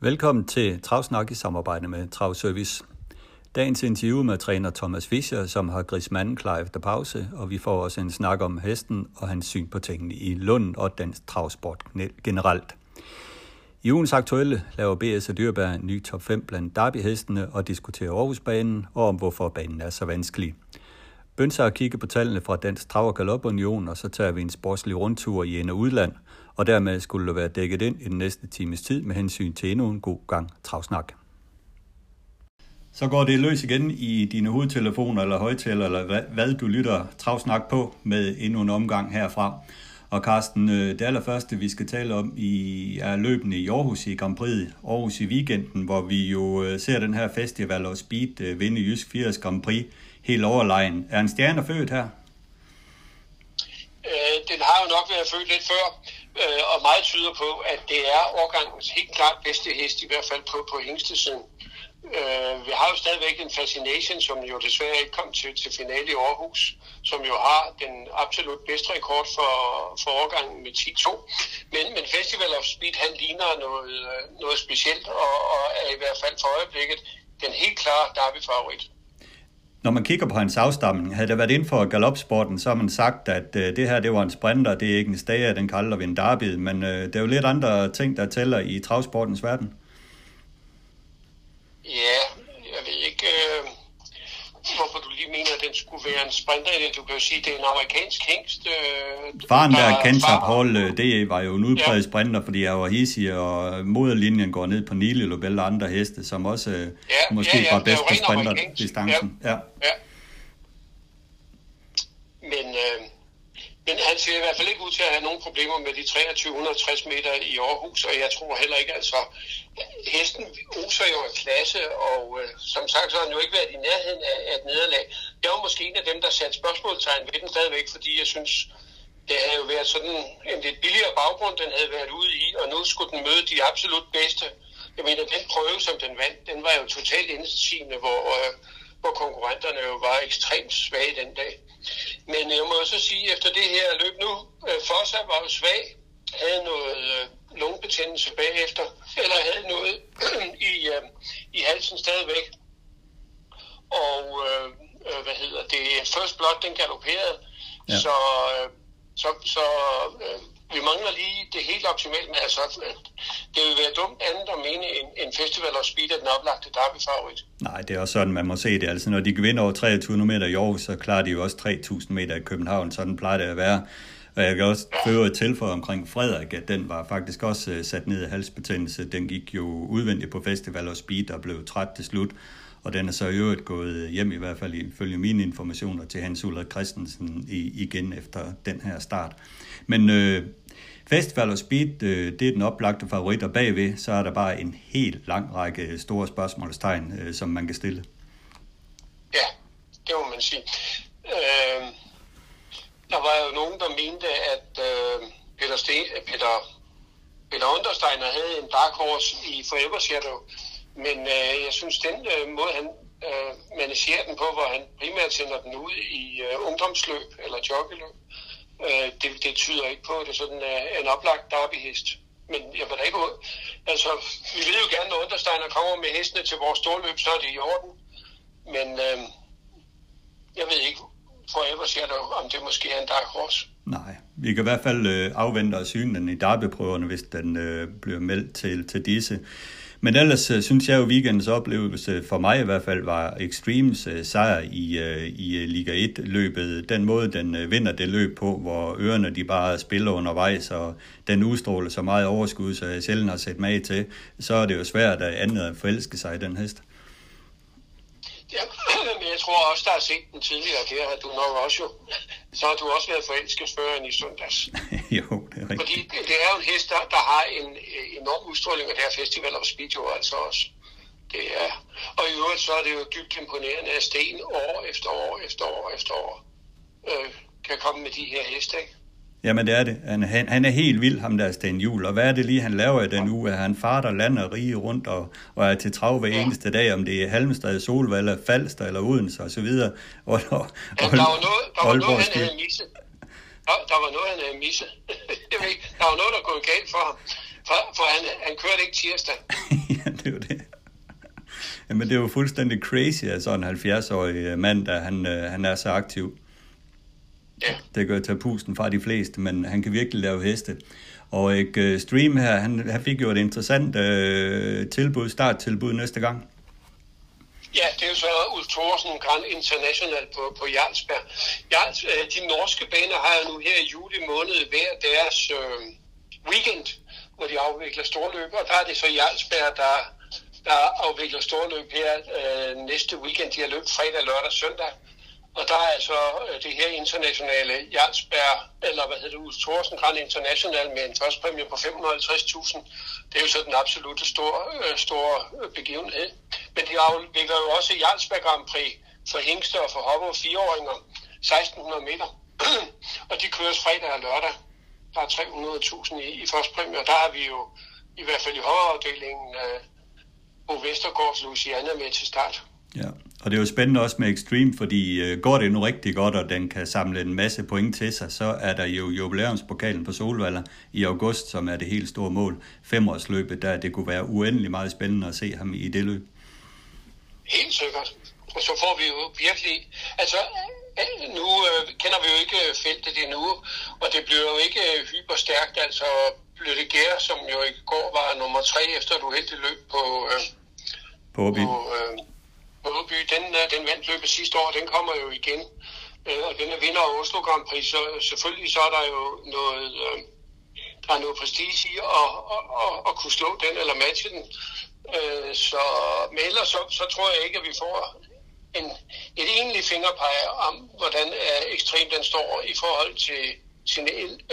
Velkommen til Travsnak i samarbejde med Travservice. Dagens interview med træner Thomas Fischer, som har grismanden klar efter pause, og vi får også en snak om hesten og hans syn på tingene i Lund og dansk travsport generelt. I ugens aktuelle laver BS og Dyrbær en ny top 5 blandt derbyhestene og diskuterer Aarhusbanen og om hvorfor banen er så vanskelig. Bønser at kigge på tallene fra Dansk Trav- og Galopunion, og så tager vi en sportslig rundtur i ind- og udland, og dermed skulle det være dækket ind i den næste times tid med hensyn til endnu en god gang travsnak. Så går det løs igen i dine hovedtelefoner eller højtaler, eller hvad, hvad du lytter travsnak på med endnu en omgang herfra. Og Carsten, øh, det allerførste, vi skal tale om, i, er løbende i Aarhus i Grand Prix, Aarhus i weekenden, hvor vi jo øh, ser den her festival og speed øh, vinde Jysk 80 Grand Prix helt overlegen. Er en stjerne født her? Øh, den har jo nok været født lidt før, øh, og meget tyder på, at det er årgangens helt klart bedste hest, i hvert fald på, på hængstesiden. Øh, vi har jo stadigvæk en Fascination, som jo desværre ikke kom til, til finale i Aarhus, som jo har den absolut bedste rekord for, for årgangen med 10-2. Men, men Festival of Speed, han ligner noget, øh, noget specielt, og, og er i hvert fald for øjeblikket den helt klare derby-favorit. Når man kigger på hans afstamning, havde det været inden for galopsporten, så har man sagt, at øh, det her det var en sprinter, det er ikke en stager, den kan aldrig vinde derby, men øh, det er jo lidt andre ting, der tæller i travsportens verden. Ja, jeg ved ikke, øh, hvorfor du lige mener, at den skulle være en sprinter det. Du kan jo sige, at det er en amerikansk hængst. Øh, Faren der, der Kensap Hall, øh, det var jo en udbredt ja. sprinter, fordi jeg var hissig, og moderlinjen går ned på Nile Lobel og andre heste, som også øh, ja, måske ja, ja, var bedst på sprinterdistancen. Ja. Ja. ja. Men, øh, men han ser i hvert fald ikke ud til at have nogen problemer med de 2360 meter i Aarhus, og jeg tror heller ikke, altså hesten oser jo af klasse, og øh, som sagt, så har han jo ikke været i nærheden af, af et nederlag. Jeg var måske en af dem, der satte spørgsmålstegn ved den stadigvæk, fordi jeg synes, det havde jo været sådan en lidt billigere baggrund, den havde været ude i, og nu skulle den møde de absolut bedste. Jeg mener, den prøve, som den vandt, den var jo totalt indsigende, hvor, øh, hvor konkurrenterne jo var ekstremt svage den dag. Men jeg må så sige, efter det her løb nu, øh, Fossa var jo svag, havde noget øh, lungebetændelse bagefter, eller havde noget i, øh, i halsen stadigvæk. Og øh, hvad hedder det, First Blood, den galopperede, ja. så, så, så øh, vi mangler lige det helt optimale, men altså, det vil være dumt andet at mene en, en festival of speed er den oplagte derby-favorit. Nej, det er også sådan, man må se det. Altså, når de kan vinde over 23 meter i Aarhus, så klarer de jo også 3.000 meter i København. Sådan plejer det at være. Og jeg kan også føre et tilføje omkring Frederik, at den var faktisk også øh, sat ned i halsbetændelse. Den gik jo udvendigt på Festival og Speed og blev træt til slut. Og den er så i øvrigt gået hjem, i hvert fald ifølge mine informationer, til Hans Ulrik Christensen igen efter den her start. Men øh, Festival og Speed, øh, det er den oplagte favorit, og bagved, så er der bare en helt lang række store spørgsmålstegn, øh, som man kan stille. Ja, det må man sige. Øh, der var jo nogen, der mente, at øh, Peter, Sten, Peter, Peter Understeiner havde en dark horse i Forever Shadow, men øh, jeg synes, den øh, måde, han øh, managerer den på, hvor han primært sender den ud i øh, ungdomsløb eller joggeløb, øh, det, det tyder ikke på, at det er sådan øh, en oplagt derbyhest. Men jeg vil da ikke ud. Altså, vi vil jo gerne, når Understeiner kommer med hestene til vores storløb, så er det i orden. Men øh, jeg ved ikke, forever Shadow, om det måske er en dark horse. Nej, vi kan i hvert fald øh, afvente og syne den i derbyprøverne, hvis den øh, bliver meldt til, til disse. Men ellers øh, synes jeg jo, at weekendens oplevelse for mig i hvert fald var Extremes øh, sejr i, øh, i øh, Liga 1-løbet. Den måde, den vinder det løb på, hvor ørerne de bare spiller undervejs, og den udstråler så meget overskud, så jeg sjældent har set mag til, så er det jo svært at andet at forelske sig i den hest. Ja, men jeg tror også, der er set den tidligere, det har du nok også jo. Så har du også været forelsket før end i søndags. jo, det er rigtigt. Fordi det er jo en hest, der, der har en enorm udstråling, og det her festival of speed jo altså også. Det er, og i øvrigt øvrigt så er det jo dybt imponerende, at Sten år efter år efter år efter år øh, kan komme med de her heste, ikke? Jamen det er det. Han, han, han er helt vild, ham der Sten Jul. Og hvad er det lige, han laver i den uge? Han farter land og rige rundt og, og er til trav hver eneste dag, om det er Halmstad, Solvalla, Falster eller Odense og så videre. Og, og, ja, der var noget, der var noget han havde misset. Der, der var noget, han havde misset. Jeg ved ikke, der var noget, der gået galt for ham. For, for han, han kørte ikke tirsdag. ja, det var det. Jamen det er jo fuldstændig crazy, at sådan en 70-årig mand, der han, øh, han er så aktiv. Ja. Det gør tage pusten fra de fleste, men han kan virkelig lave heste. Og ikke, uh, Stream her, han, han fik jo et interessant uh, tilbud, starttilbud næste gang. Ja, det er jo så Ulf Thorsen Grand International på, på Jarlsberg. Jarls, øh, de norske baner har jo nu her i juli måned hver deres øh, weekend, hvor de afvikler storløb, og der er det så Jarlsberg, der, der afvikler storløb her øh, næste weekend. De har løbet fredag, lørdag, søndag. Og der er altså øh, det her internationale Jarlsberg, eller hvad hedder det, Ulf Thorsen Grand International med en førstpræmie på 550.000. Det er jo så den absolutte øh, store, store begivenhed. Men de afvikler jo også Jarlsberg Grand Prix for hængster og for hopper og fireåringer, 1600 meter. og de køres fredag og lørdag. Der er 300.000 i, i førstpræmie, og der har vi jo i hvert fald i hopperafdelingen øh, Bo Vestergaards Louisiana med til start. Ja, og det er jo spændende også med Extreme, fordi øh, går det nu rigtig godt, og den kan samle en masse point til sig, så er der jo jubilæumspokalen på Solvalder i august, som er det helt store mål. Femårsløbet, der det kunne være uendelig meget spændende at se ham i det løb. Helt sikkert. Og så får vi jo virkelig... Altså, nu øh, kender vi jo ikke feltet endnu, og det bliver jo ikke hyperstærkt. Altså, Bløtte Gær, som jo i går var nummer tre efter et uheldigt løb på... Øh, på, på øh, Åby, den, øh, den vandt løbet sidste år, den kommer jo igen. Øh, og den er vinder af Oslo Grand Prix, så selvfølgelig så er der jo noget, øh, der er noget prestige i at, at, at, at kunne slå den eller matche den. Så, men ellers så, så tror jeg ikke, at vi får en, et egentlig fingerpeg om, hvordan ekstrem den står i forhold til sine,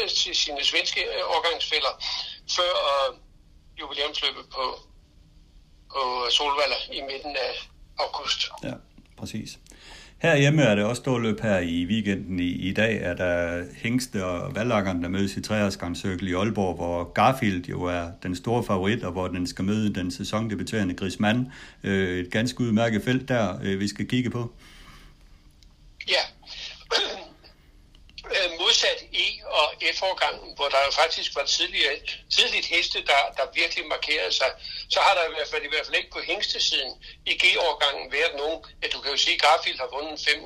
til sine svenske årgangsfælder før jubilæumsløbet på, på Solvalla i midten af, august. Ja, præcis. Herhjemme er det også storløb her i weekenden. I, i dag er der Hængste og Vallakkeren, der mødes i Træersgangscirkel i Aalborg, hvor Garfield jo er den store favorit, og hvor den skal møde den sæsondebuterende Grismand. Øh, et ganske udmærket felt der, øh, vi skal kigge på. Ja, Øh, modsat E- og F-årgangen, hvor der jo faktisk var tidligere, tidligt heste, der, der virkelig markerede sig, så har der i hvert fald, i hvert fald ikke på hængstesiden i G-årgangen været nogen, ja, du kan jo sige, at Garfield har vundet fem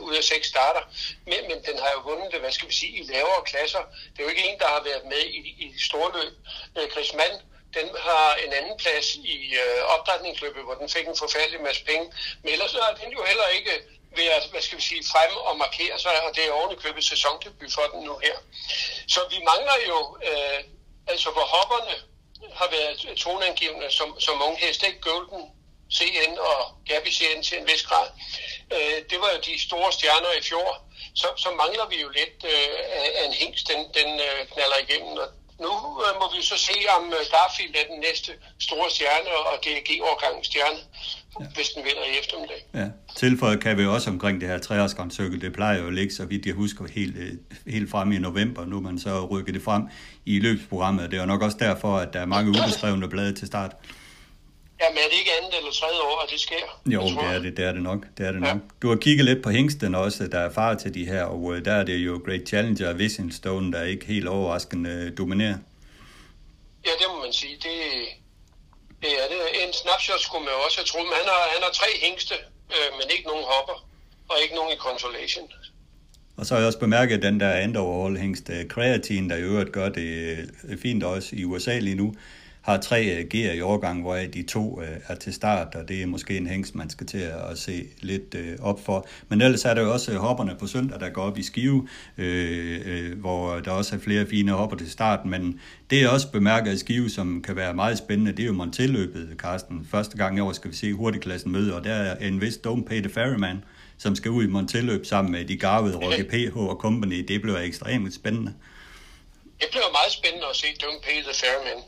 ud af seks starter, men, men den har jo vundet det, hvad skal vi sige, i lavere klasser. Det er jo ikke en, der har været med i, i storløb. Øh, Chris Mann, den har en anden plads i øh, opdrætningsløbet, hvor den fik en forfærdelig masse penge. Men ellers er den jo heller ikke ved at, hvad skal vi sige, frem og markere sig, og det er ovenikøbet sæsondebut for den nu her. Så vi mangler jo, øh, altså hvor hopperne har været tonangivende som, som unge heste, ikke Golden CN og Gabby CN til en vis grad. Øh, det var jo de store stjerner i fjor. Så, så mangler vi jo lidt øh, af en hængst, den, den øh, knaller igennem, og nu øh, må vi så se, om øh, Garfield er den næste store stjerne, og DG-årgangens stjerne, ja. hvis den vinder i eftermiddag. Ja. Tilføjet kan vi også omkring det her treårsgrænssøkkel. Det plejer jo at ligge, så vidt jeg husker, helt, øh, helt frem i november. Nu man så rykket det frem i løbsprogrammet. Det er jo nok også derfor, at der er mange ubeskrevne blade til start. Ja, men er det ikke andet eller tredje år, at det sker? Jo, det er det, det er det nok. Det er det ja. nok. Du har kigget lidt på hængsten også, der er far til de her, og øh, der er det jo Great Challenger og Vision Stone, der ikke helt overraskende øh, dominerer. Ja, det må man sige. Det, det er det. En snapshot skulle man også have troet, men han har, han har tre hængste, øh, men ikke nogen hopper, og ikke nogen i consolation. Og så har jeg også bemærket den der Andover hængst Creatine, der i øvrigt gør det fint også i USA lige nu har tre øh, G'er i overgang, hvor de to øh, er til start, og det er måske en hængst, man skal til at se lidt øh, op for. Men ellers er der jo også hopperne på søndag, der går op i Skive, hvor der også er flere fine hopper til start, men det er også bemærket i Skive, som kan være meget spændende, det er jo Montelløbet, Carsten. Første gang i år skal vi se hurtigklassen møde, og der er en vis Don't Pay the Ferryman, som skal ud i Montelløb sammen med de garvede Rocky PH og company. Det bliver ekstremt spændende. Det bliver meget spændende at se Don't Pay the Ferryman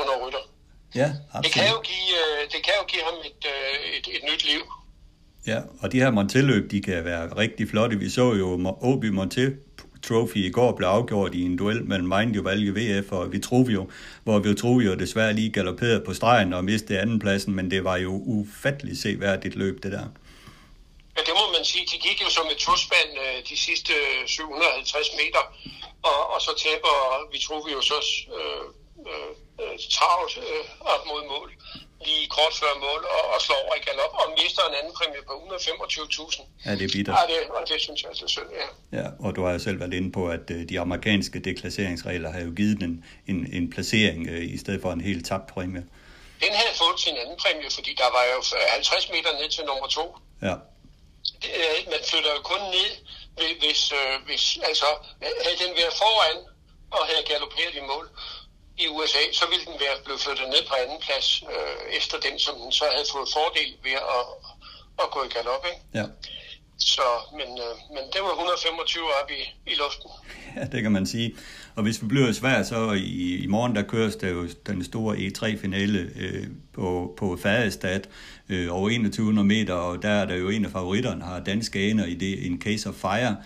under rytter. Ja, absolut. Det kan jo give, øh, det kan jo give ham et, øh, et, et nyt liv. Ja, og de her Monté-løb, de kan være rigtig flotte. Vi så jo Obi Monté Trophy i går blev afgjort i en duel mellem Mind Value VF og Vitruvio, hvor Vitruvio desværre lige galopperede på stregen og mistede andenpladsen, men det var jo ufatteligt seværdigt løb, det der. Ja, det må man sige. De gik jo som et tusband øh, de sidste 750 meter, og, og så taber Vitruvio så øh, øh, travlt øh, op mod mål lige kort før mål og, og slår over i galop og mister en anden præmie på 125.000. Ja, det er bitter. Ja, det, og det synes jeg altså synd, ja. Ja, og du har jo selv været inde på, at uh, de amerikanske deklasseringsregler har jo givet den en, en placering uh, i stedet for en helt tabt præmie. Den havde fået sin anden præmie, fordi der var jo 50 meter ned til nummer to. Ja. Det, uh, man flytter jo kun ned, hvis, uh, hvis altså, havde den været foran og havde galopperet i mål, i USA, så ville den være blevet flyttet ned på anden plads, øh, efter den, som den så havde fået fordel ved at, at gå i galop. Ikke? Ja. Så, men, øh, men det var 125 op i, i luften. Ja, det kan man sige. Og hvis vi bliver svært, så i, i morgen der køres der jo den store E3-finale øh, på, på Færestad øh, over 2100 meter, og der er der jo en af favoritterne, har danske aner i det, en Case of Fire,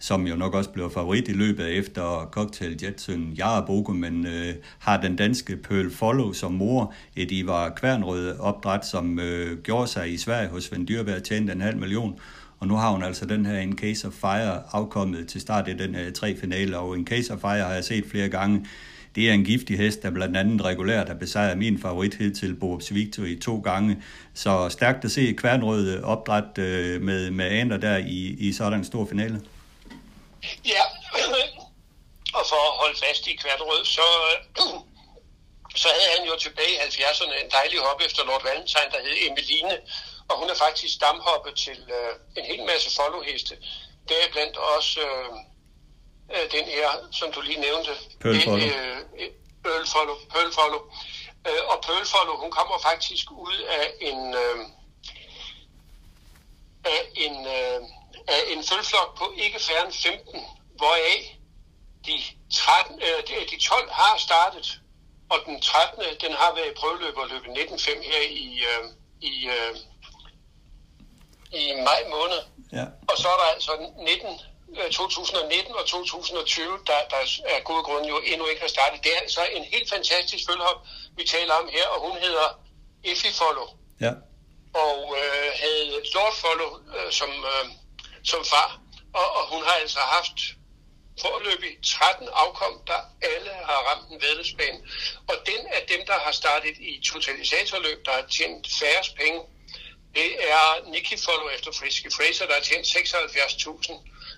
som jo nok også blev favorit i løbet efter Cocktail Jetson Jaraboko, men øh, har den danske Pearl Follow som mor, et Ivar Kværnrød opdræt, som øh, gjorde sig i Sverige hos Svend Dyrberg, tjente en halv million, og nu har hun altså den her In Case of Fire afkommet til start i den her tre finale, og In Case of Fire har jeg set flere gange. Det er en giftig hest, der blandt andet regulært har besejret min favorit til Borups Victory to gange. Så stærkt at se Kværnrød opdræt øh, med, med aner der i, i sådan en stor finale. Ja, og for at holde fast i kvartrød, så, så havde han jo tilbage i 70'erne en dejlig hop efter Lord Valentine, der hed Emeline, og hun er faktisk stamhoppet til øh, en hel masse followheste. Det er blandt også øh, øh, den her, som du lige nævnte. Pearl Follow. Øh, Pearl Follow. Pearl Follow. Øh, og Pearl Follow, hun kommer faktisk ud af en... Øh, af en øh, af en følflok på ikke færre end 15, hvoraf de, 13, øh, de 12 har startet, og den 13. den har været i prøveløb og løbet 19.5 her i, øh, i, øh, i maj måned. Ja. Og så er der altså 19, 2019 og 2020, der, der er gode grunde jo endnu ikke har startet. Det er altså en helt fantastisk følhop, vi taler om her, og hun hedder Effie Follow. Ja. Og øh, havde Lord Follow øh, som, øh, som far. Og, og hun har altså haft forløbig 13 afkom, der alle har ramt en vedløbsbane. Og den af dem, der har startet i totalisatorløb, der har tjent færrest penge, det er Nicky Follow efter Friske Fraser, der har tjent 76.000.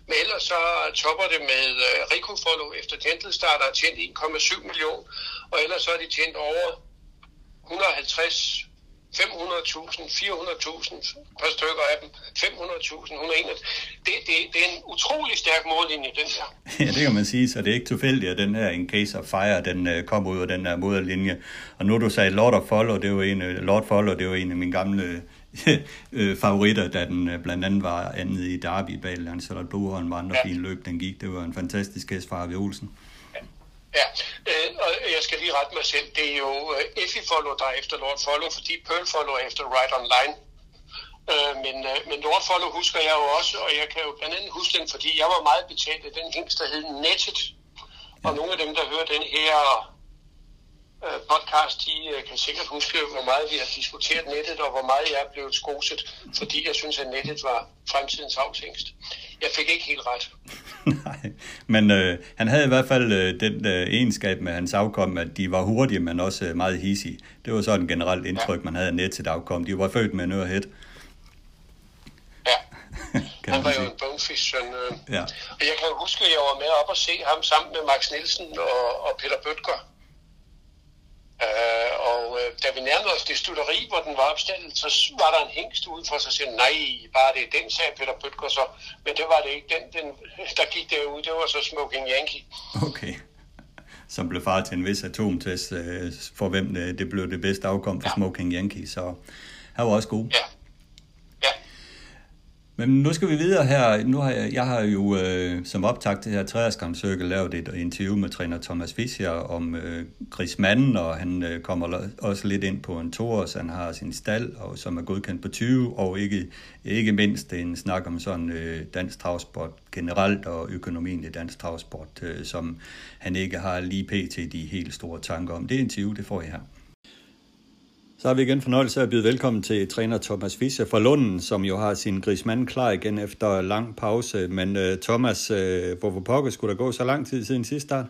Men ellers så topper det med øh, Rico Follow efter Gentle Star, der har tjent 1,7 millioner. Og ellers så har de tjent over 150 500.000, 400.000 per stykker af dem, 500.000, 101. Det, det, det er en utrolig stærk mållinje, den her. Ja, det kan man sige, så det er ikke tilfældigt, at den her In Case of Fire, den uh, kom ud af den her mållinje. Og nu du sagde Lord of Follow, det var en, uh, Lord Follow, det var en af mine gamle uh, favoritter, da den blandt andet var andet i Derby bag Lancelot Blue og andre ja. fine løb, den gik. Det var en fantastisk hest fra Arve Olsen. Ja, øh, og jeg skal lige rette mig selv. Det er jo øh, Effie Follow, der er efter Lord Follow, fordi Pearl Follow er efter Right Online. Øh, men, øh, men Lord Follow husker jeg jo også, og jeg kan jo blandt andet huske den, fordi jeg var meget betalt af den hængst, der hed Nettet. Ja. Og nogle af dem, der hører den her øh, podcast, de øh, kan sikkert huske, hvor meget vi har diskuteret nettet, og hvor meget jeg er blevet skoset, fordi jeg synes, at nettet var fremtidens afshængst. Jeg fik ikke helt ret. Nej, men øh, han havde i hvert fald øh, den øh, egenskab med hans afkom, at de var hurtige, men også øh, meget hissige. Det var sådan et generelt indtryk, ja. man havde af nettet afkom. De var født med en ørehed. Ja, han var jo en bonefish. Øh. Ja. Og jeg kan huske, at jeg var med op og se ham sammen med Max Nielsen og, og Peter Bøtger da vi nærmede os det studeri, hvor den var opstillet, så var der en hængst ude for sig selv. Nej, bare det er den, sagde Peter Bøtger så. Men det var det ikke. Den, den, der gik derude, det var så Smoking Yankee. Okay. Som blev far til en vis atomtest, øh, for hvem det, øh, det blev det bedste afkom for ja. Smoking Yankee. Så han var også god. Ja. Men nu skal vi videre her. Nu har jeg, jeg har jo øh, som optakt til her træerskamscirkel lavet et interview med træner Thomas Fischer om øh, Chris og han øh, kommer også lidt ind på en tor, så han har sin stald, og som er godkendt på 20, og ikke, ikke mindst en snak om sådan øh, dansk travsport generelt, og økonomien i dansk travsport, øh, som han ikke har lige pt. de helt store tanker om. Det interview, det får jeg her. Så har vi igen fornøjelse af at byde velkommen til træner Thomas Fischer fra Lunden, som jo har sin grismand klar igen efter lang pause. Men uh, Thomas, øh, uh, hvorfor pokker skulle der gå så lang tid siden sidste start?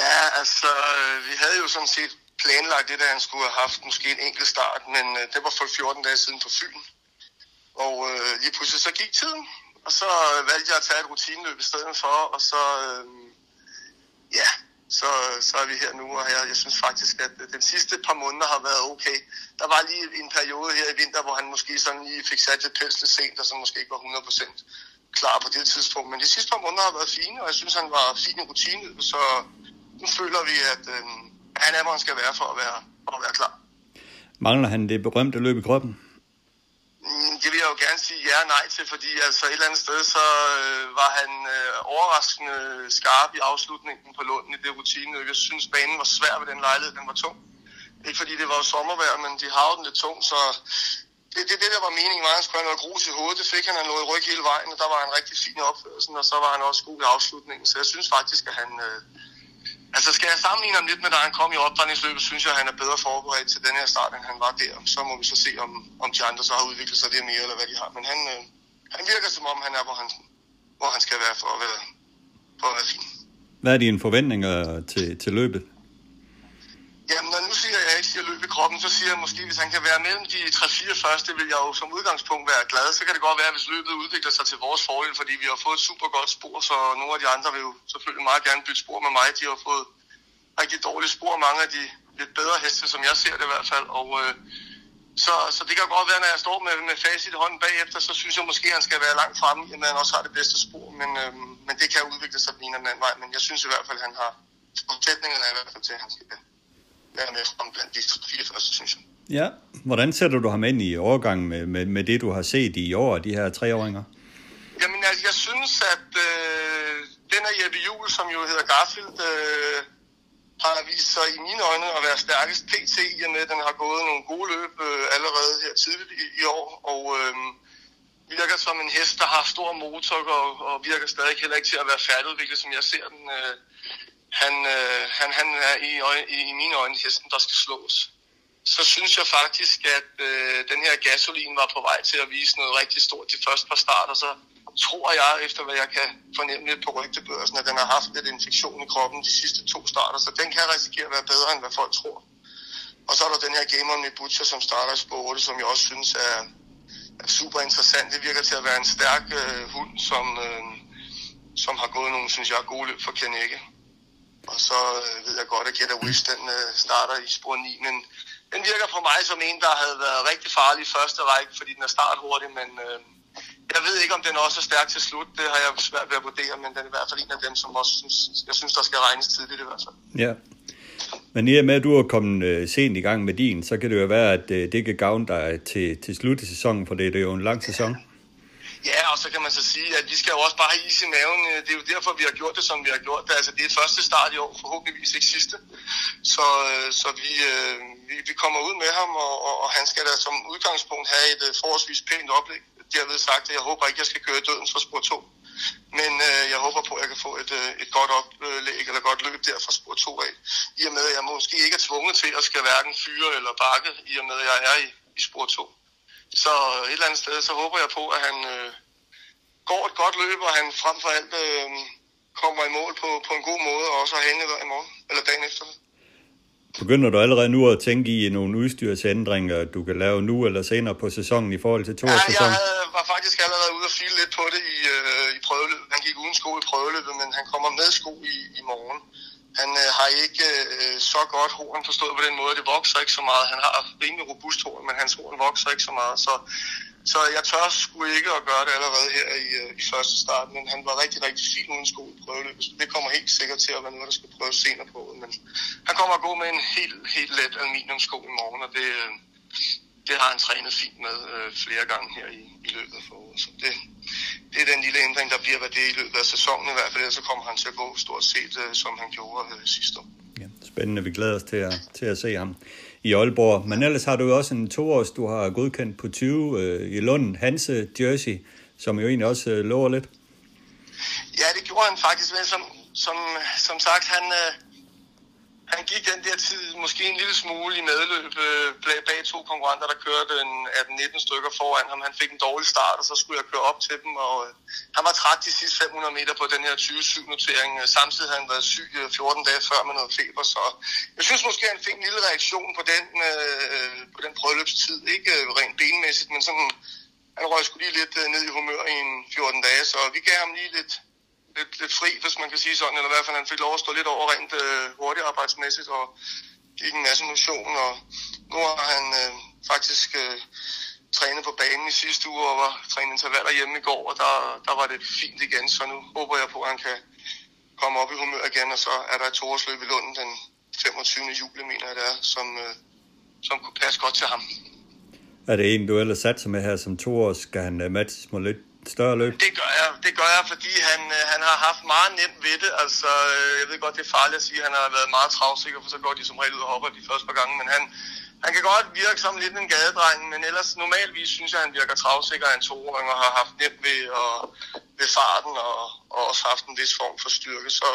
Ja, altså, øh, vi havde jo sådan set planlagt det, at han skulle have haft måske en enkelt start, men uh, det var for 14 dage siden på Fyn. Og uh, lige pludselig så gik tiden, og så valgte jeg at tage et rutineløb i stedet for, og så, uh, ja, så, så er vi her nu, og jeg, jeg synes faktisk, at den sidste par måneder har været okay. Der var lige en periode her i vinter, hvor han måske sådan lige fik sat lidt pels sent, og så måske ikke var 100% klar på det tidspunkt. Men de sidste par måneder har været fine, og jeg synes, han var fin i rutine, så nu føler vi, at øh, han er, hvor han skal være for at være, for at være klar. Mangler han det berømte løb i kroppen? Mm, det vil jeg jo gerne sige ja og nej til, fordi altså et eller andet sted, så øh, var han øh, overraskende skarp i afslutningen på Lunden i det rutine. Jeg synes, banen var svær ved den lejlighed, den var tung. Ikke fordi det var sommervejr, men de har den lidt tung, så det, det, det der var meningen var, at han skulle have noget grus i hovedet. Det fik han, han noget ryg hele vejen, og der var han rigtig fin i opførelsen, og så var han også god i afslutningen. Så jeg synes faktisk, at han, øh, Altså skal jeg sammenligne ham lidt med, da han kom i opdrejningsløbet, synes jeg, at han er bedre forberedt til den her start, end han var der. Så må vi så se, om, om de andre så har udviklet sig det mere, eller hvad de har. Men han, øh, han virker som om, han er, hvor han, hvor han skal være for at være, for at være fin. Hvad er dine forventninger til, til løbet? Jamen, når nu siger jeg, at jeg ikke siger løb i kroppen, så siger jeg måske, hvis han kan være mellem de 3-4 første, vil jeg jo som udgangspunkt være glad. Så kan det godt være, hvis løbet udvikler sig til vores fordel, fordi vi har fået et super godt spor, så nogle af de andre vil jo selvfølgelig meget gerne bytte spor med mig. De har fået rigtig dårlige spor, mange af de lidt bedre heste, som jeg ser det i hvert fald. Og, øh, så, så det kan godt være, når jeg står med, med facit i hånden bagefter, så synes jeg måske, at han skal være langt fremme, at han også har det bedste spor. Men, øh, men det kan udvikle sig på en eller anden vej. Men jeg synes i hvert fald, at han har forudsætningerne i hvert fald til, at han skal med frem blandt de fire første, synes jeg. Ja, hvordan sætter du ham ind i overgang med, med, med det, du har set i år, de her treåringer? Jamen, altså, jeg synes, at øh, den af Jeppe Juhl, som jo hedder Garfield, øh, har vist sig i mine øjne at være stærkest PT, i og med, at den har gået nogle gode løb øh, allerede her tidligt i, i år, og øh, virker som en hest, der har stor motor, og, og virker stadig heller ikke til at være færdigudviklet, som jeg ser den. Øh, han, øh, han, han er i, i, i mine øjne hesten, der skal slås. Så synes jeg faktisk, at øh, den her gasolin var på vej til at vise noget rigtig stort de første par starter, så tror jeg, efter hvad jeg kan fornemme lidt på rygtebørsen, at den har haft lidt infektion i kroppen de sidste to starter, så den kan risikere at være bedre, end hvad folk tror. Og så er der den her gamer med Butcher, som starter i spor 8, som jeg også synes er, er super interessant. Det virker til at være en stærk øh, hund, som, øh, som har gået nogle, synes jeg, gode løb for Kanække. Og så øh, ved jeg godt, at Get Wish, den øh, starter i spor 9, men den virker på mig som en, der havde været rigtig farlig i første række, fordi den er start hurtig, men øh, jeg ved ikke, om den også er stærk til slut. Det har jeg svært ved at vurdere, men den er i hvert fald en af dem, som også synes, jeg synes, der skal regnes tidligt i hvert fald. Ja. Men i og med, at du er kommet øh, sent i gang med din, så kan det jo være, at øh, det kan gavne dig til, til slut i sæsonen, for det, det er jo en lang sæson. Ja, og så kan man så sige, at vi skal jo også bare have is i maven. Øh, det er jo derfor, vi har gjort det, som vi har gjort det. Altså, det er et første start i år, forhåbentligvis ikke sidste. Så, øh, så vi, øh, vi, vi kommer ud med ham, og, og, og han skal da som udgangspunkt have et forholdsvis pænt oplæg. Derved sagt, at jeg håber ikke, jeg skal køre dødens for spor 2. Men øh, jeg håber på, at jeg kan få et, øh, et godt oplæg eller godt løb der fra spor 2 af. I og med, at jeg måske ikke er tvunget til at skal hverken fyre eller bakke, i og med, at jeg er i, i spor 2. Så et eller andet sted, så håber jeg på, at han øh, går et godt løb, og han frem for alt øh, kommer i mål på, på en god måde, og også har hænget i morgen, eller dagen efter. Begynder du allerede nu at tænke i nogle udstyrsændringer, du kan lave nu eller senere på sæsonen i forhold til to ja, sæson? jeg var faktisk allerede ude og file lidt på det i, øh, i prøveløbet. Han gik uden sko i prøveløbet, men han kommer med sko i, i morgen. Han øh, har ikke øh, så godt horn forstået på den måde. Det vokser ikke så meget. Han har rimelig robust horn, men hans horn vokser ikke så meget. Så, så jeg tør sgu ikke at gøre det allerede her i, øh, i første start. Men han var rigtig, rigtig fin uden sko i prøveløbet. Så det kommer helt sikkert til at være noget, der skal prøves senere på. Men han kommer at gå med en helt, helt let aluminiumsko i morgen, og det, øh, det har han trænet fint med øh, flere gange her i, i løbet af foråret. Så det, det er den lille ændring, der bliver ved det i løbet af sæsonen i hvert fald. Så kommer han til at gå stort set, øh, som han gjorde øh, sidste år. Ja, spændende. Vi glæder os til at, til at se ham i Aalborg. Men ellers har du jo også en toårs, du har godkendt på 20 øh, i Lund, Hanse Jersey, som jo egentlig også øh, lover lidt. Ja, det gjorde han faktisk, men som, som, som sagt, han, øh, han gik den der tid måske en lille smule i medløb øh, bag to konkurrenter, der kørte en 18-19 stykker foran ham. Han fik en dårlig start, og så skulle jeg køre op til dem, og øh, han var træt de sidste 500 meter på den her 20-7-notering. Øh, samtidig havde han været syg øh, 14 dage før med noget feber, så jeg synes måske, han fik en lille reaktion på den, øh, på den prøveløbstid. Ikke øh, rent benmæssigt, men sådan, han røg sgu lige lidt ned i humør i en 14 dage, så vi gav ham lige lidt, lidt, lidt fri, hvis man kan sige sådan, eller i hvert fald han fik lov at stå lidt over rent øh, hurtigt arbejdsmæssigt, og gik en masse motion, og nu har han øh, faktisk øh, trænet på banen i sidste uge, og var trænet intervaller hjemme i går, og der, der var det fint igen, så nu håber jeg på, at han kan komme op i humør igen, og så er der et toårsløb i Lunden den 25. juli, mener jeg det er, som, øh, som kunne passe godt til ham. Er det en, du ellers satser med her som to år? Skal han øh, matches mod lidt større løb? Det gør jeg, det gør jeg fordi han, øh, han har haft meget nemt ved det. Altså, øh, jeg ved godt, det er farligt at sige, at han har været meget travsikker, for så går de som regel ud og hopper de første par gange. Men han, han kan godt virke som lidt en gadedreng, men ellers normalvis synes jeg, at han virker travsikker af en toåring og har haft nemt ved, og, ved farten og, og også haft en vis form for styrke. Så,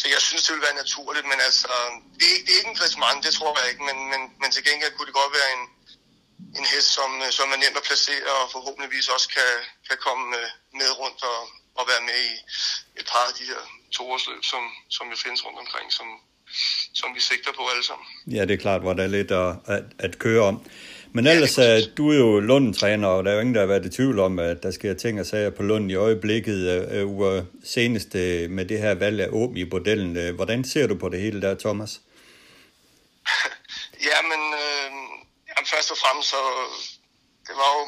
så jeg synes, det ville være naturligt, men altså, det er, det er ikke en gridsmand, det tror jeg ikke, men, men, men til gengæld kunne det godt være en, en hest, som, øh, som er nem at placere, og forhåbentligvis også kan, kan komme øh, med rundt og, og være med i et par af de her toårsløb, som, som jo findes rundt omkring, som, som vi sigter på alle sammen. Ja, det er klart, hvor der er lidt at, at, at køre om. Men ellers, ja, er, du er jo Lund-træner, og der er jo ingen, der har været i tvivl om, at der sker ting og sager på Lund i øjeblikket. Uh, senest med det her valg af åben i bordellen. Hvordan ser du på det hele der, Thomas? ja, men øh, Jamen, først og fremmest, så det var jo,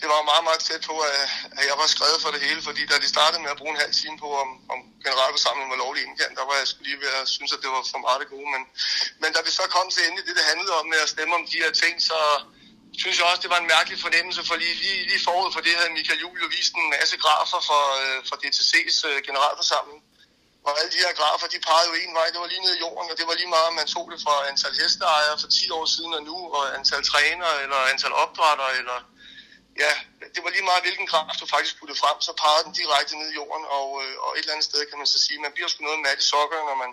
det var jo meget, meget tæt på, at, at jeg var skrevet for det hele, fordi da de startede med at bruge en halv time på, om, om generalforsamlingen var lovlig indkendt, der var jeg skulle lige ved at synes, at det var for meget det gode. Men, men da vi så kom til endelig det, det handlede om med at stemme om de her ting, så synes jeg også, det var en mærkelig fornemmelse, for lige, lige, lige forud for det havde Michael Juhl jo vist en masse grafer for, øh, for DTC's øh, generalforsamling. Og alle de her grafer, de pegede jo en vej, det var lige ned i jorden, og det var lige meget, om man tog det fra antal hesteejere for 10 år siden og nu, og antal trænere, eller antal opdrætter, eller ja, det var lige meget, hvilken graf du faktisk puttede frem, så pegede den direkte ned i jorden, og, øh, og et eller andet sted kan man så sige, man bliver sgu noget mat i sokker, når man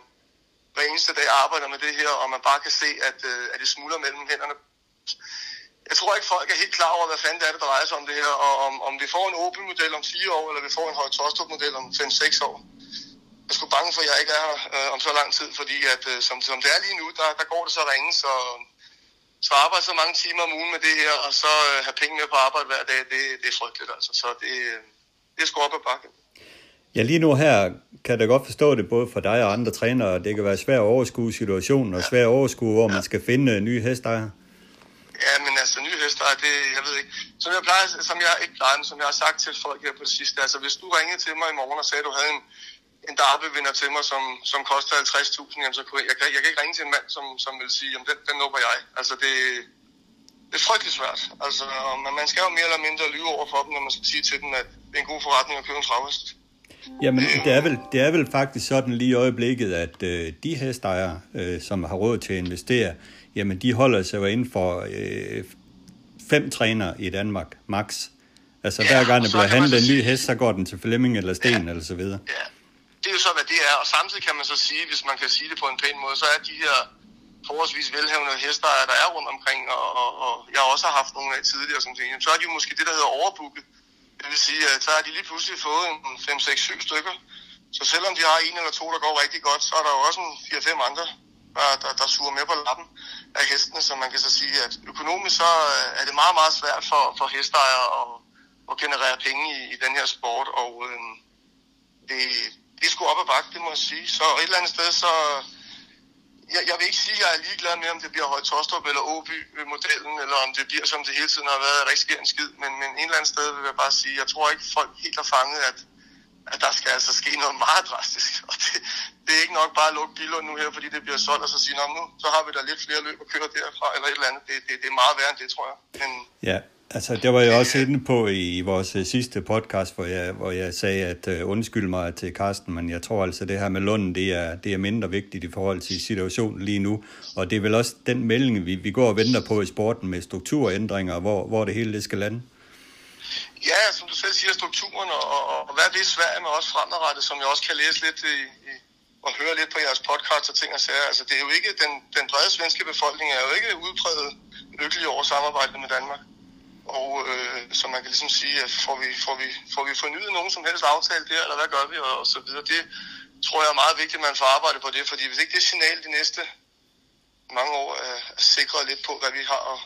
hver eneste dag arbejder med det her, og man bare kan se, at, øh, at det smuldrer mellem hænderne. Jeg tror ikke, folk er helt klar over, hvad fanden det er, der drejer sig om det her, og om, om vi får en åben model om fire år, eller vi får en højt model om 5-6 år er sgu bange for, at jeg ikke er her øh, om så lang tid, fordi at, øh, som, som det er lige nu, der, der går det så ringe, så, så arbejde så mange timer om ugen med det her, og så øh, have penge med på arbejde hver dag, det, det er frygteligt altså. Så det, det er sgu op ad bakke. Ja, lige nu her kan jeg godt forstå det både for dig og andre trænere. Det kan være svært at overskue situationen, og svært at overskue, hvor ja. man skal finde nye hestejere. Ja, men altså nye hestejere, det, jeg ved ikke. Som jeg plejer, som jeg ikke plejer, men som jeg har sagt til folk her på det sidste, altså hvis du ringede til mig i morgen og sagde, at du havde en, en derby-vinder til mig, som, som koster 50.000, jamen så kunne jeg, jeg, kan, jeg kan ikke ringe til en mand, som, som vil sige, jamen den, den nubber jeg. Altså det, det er frygtelig svært. Altså, man, man skal jo mere eller mindre lyve over for dem, når man skal sige til dem, at det er en god forretning at købe en travhest. Jamen, det er, vel, det er vel faktisk sådan lige i øjeblikket, at øh, de hestejere, øh, som har råd til at investere, jamen de holder sig jo inden for øh, fem træner i Danmark, max. Altså ja, hver gang der bliver handlet en ny hest, så går den til Flemming eller Sten ja, eller så videre. Ja, det er jo så, hvad det er. Og samtidig kan man så sige, hvis man kan sige det på en pæn måde, så er de her forholdsvis velhævende hestejere, der er rundt omkring, og, og, og jeg også har haft nogle af tidligere, som tænker, så er de jo måske det, der hedder overbooket. Det vil sige, at så har de lige pludselig fået en 5, 6, 7 stykker. Så selvom de har en eller to, der går rigtig godt, så er der jo også en 4-5 andre, der, der, der suger med på lappen af hestene, så man kan så sige, at økonomisk så øh, er det meget, meget svært for, for hestejere at, at generere penge i, i den her sport, og øh, det, det skulle op ad bakke, det må jeg sige. Så et eller andet sted, så... Jeg, jeg vil ikke sige, at jeg er ligeglad med, om det bliver Høje Tostrup eller Åby-modellen, eller om det bliver, som det hele tiden har været, at der ikke sker en skid. Men, men et eller andet sted vil jeg bare sige, jeg tror ikke, folk helt har fanget, at, at der skal altså ske noget meget drastisk. Og det, det er ikke nok bare at lukke Billund nu her, fordi det bliver solgt, og så sige, nu så har vi da lidt flere løb at køre derfra, eller et eller andet. Det, det, det er meget værre end det, tror jeg. Men, ja, altså det var jeg også inde på i vores øh, sidste podcast, hvor jeg, hvor jeg sagde, at uh, undskyld mig til Karsten, men jeg tror altså, det her med Lunden, det er, det er mindre vigtigt i forhold til situationen lige nu. Og det er vel også den melding, vi, vi går og venter på i sporten med strukturændringer, hvor, hvor det hele det skal lande. Ja, som du selv siger, strukturen, og, og, og hvad vil Sverige med os fremadrettet, som jeg også kan læse lidt i, i, og høre lidt på jeres podcast og ting og sager. Altså, det er jo ikke, den, den brede svenske befolkning er jo ikke udpræget lykkelig over samarbejdet med Danmark. Og øh, så man kan ligesom sige, at får vi, får, vi, får vi fornyet nogen som helst aftale der, eller hvad gør vi, og, og så videre. Det tror jeg er meget vigtigt, at man får arbejdet på det, fordi hvis ikke det signal de næste mange år er, er sikret lidt på, hvad vi har at,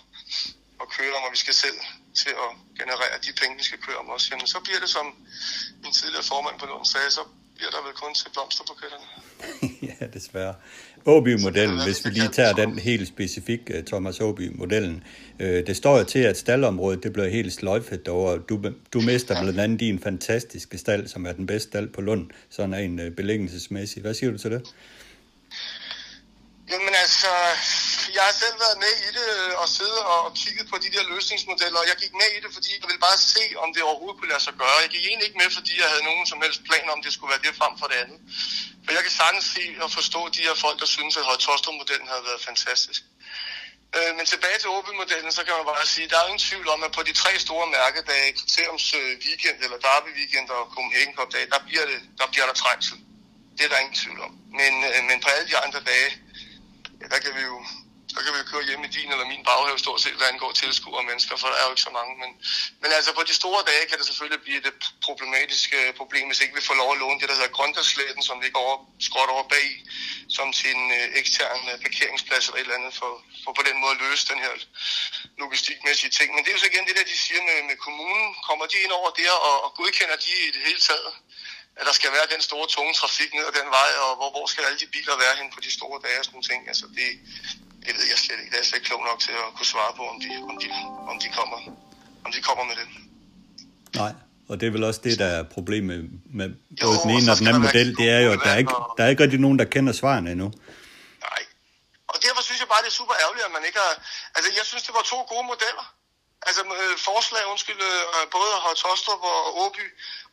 at køre om, og vi skal selv til at generere de penge, vi skal køre om også, jamen så bliver det, som min tidligere formand på Lund sagde, så bliver der vel kun til blomsterbuketterne. ja, desværre. Åby-modellen, hvis vi lige tager den helt specifik, øh, Thomas Åby-modellen. Øh, det står jo til, at staldområdet det bliver helt sløjfet derovre. Du, du mister blandt andet din fantastiske stald, som er den bedste stald på Lund, sådan en øh, belæggelsesmæssig. Hvad siger du til det? Jamen altså, jeg har selv været med i det øh, og siddet og kigget på de der løsningsmodeller, og jeg gik med i det, fordi jeg ville bare se, om det overhovedet kunne lade sig gøre. Jeg gik egentlig ikke med, fordi jeg havde nogen som helst planer om, det skulle være det frem for det andet. For jeg kan sagtens se og forstå de her folk, der synes, at Højtostrup-modellen havde været fantastisk. Øh, men tilbage til Opel-modellen, så kan man bare sige, der er ingen tvivl om, at på de tre store mærkedage, Kriteriums øh, Weekend eller Derby Weekend og Copenhagen Cup dag, der bliver, det, der bliver der trængsel. Det er der ingen tvivl om. Men, øh, men på alle de andre dage, ja, der kan vi jo så kan vi køre hjem i din eller min baghave stort set, hvad angår tilskuere og mennesker, for der er jo ikke så mange. Men, men altså på de store dage kan det selvfølgelig blive det problematiske problem, hvis ikke vi får lov at låne det, der hedder Grøndersletten, som ligger over, skråt over bag, som til en øh, ekstern parkeringsplads eller et eller andet, for, for på den måde at løse den her logistikmæssige ting. Men det er jo så igen det der, de siger med, med kommunen. Kommer de ind over der, og, og godkender de i det hele taget? at der skal være den store tunge trafik ned ad den vej, og hvor, hvor skal alle de biler være hen på de store dage og sådan nogle ting. Altså det, det ved jeg slet ikke. Det er jeg slet ikke klog nok til at kunne svare på, om de, om de, om de, kommer, om de kommer med det. Nej, og det er vel også det, der er problemet med både jo, den ene og den anden model. Det er jo, at der er, ikke, der er ikke rigtig nogen, der kender svarene endnu. Nej. Og derfor synes jeg bare, det er super ærgerligt, at man ikke har... Altså, jeg synes, det var to gode modeller. Altså forslag, undskyld, øh, både Højtostrup og Åby.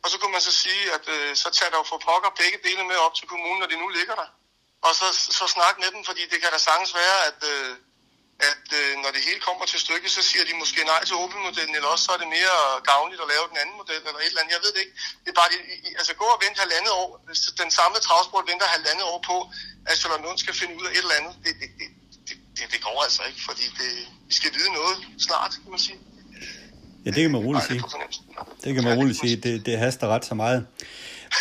Og så kunne man så sige, at øh, så tager der jo for pokker begge dele med op til kommunen, når de nu ligger der og så, så snakke med dem, fordi det kan da sagtens være, at, øh, at øh, når det hele kommer til stykket, så siger de måske nej til Opel-modellen, eller også så er det mere gavnligt at lave den anden model, eller et eller andet. Jeg ved det ikke. Det er bare, det, altså gå og vente halvandet år. Den samme travsport venter halvandet år på, at Charlotte Lund skal finde ud af et eller andet. Det, det, det, det, det, det går altså ikke, fordi det, vi skal vide noget snart, kan man sige. Ja, det kan man roligt sige. Det kan man roligt sige. Det, det haster ret så meget.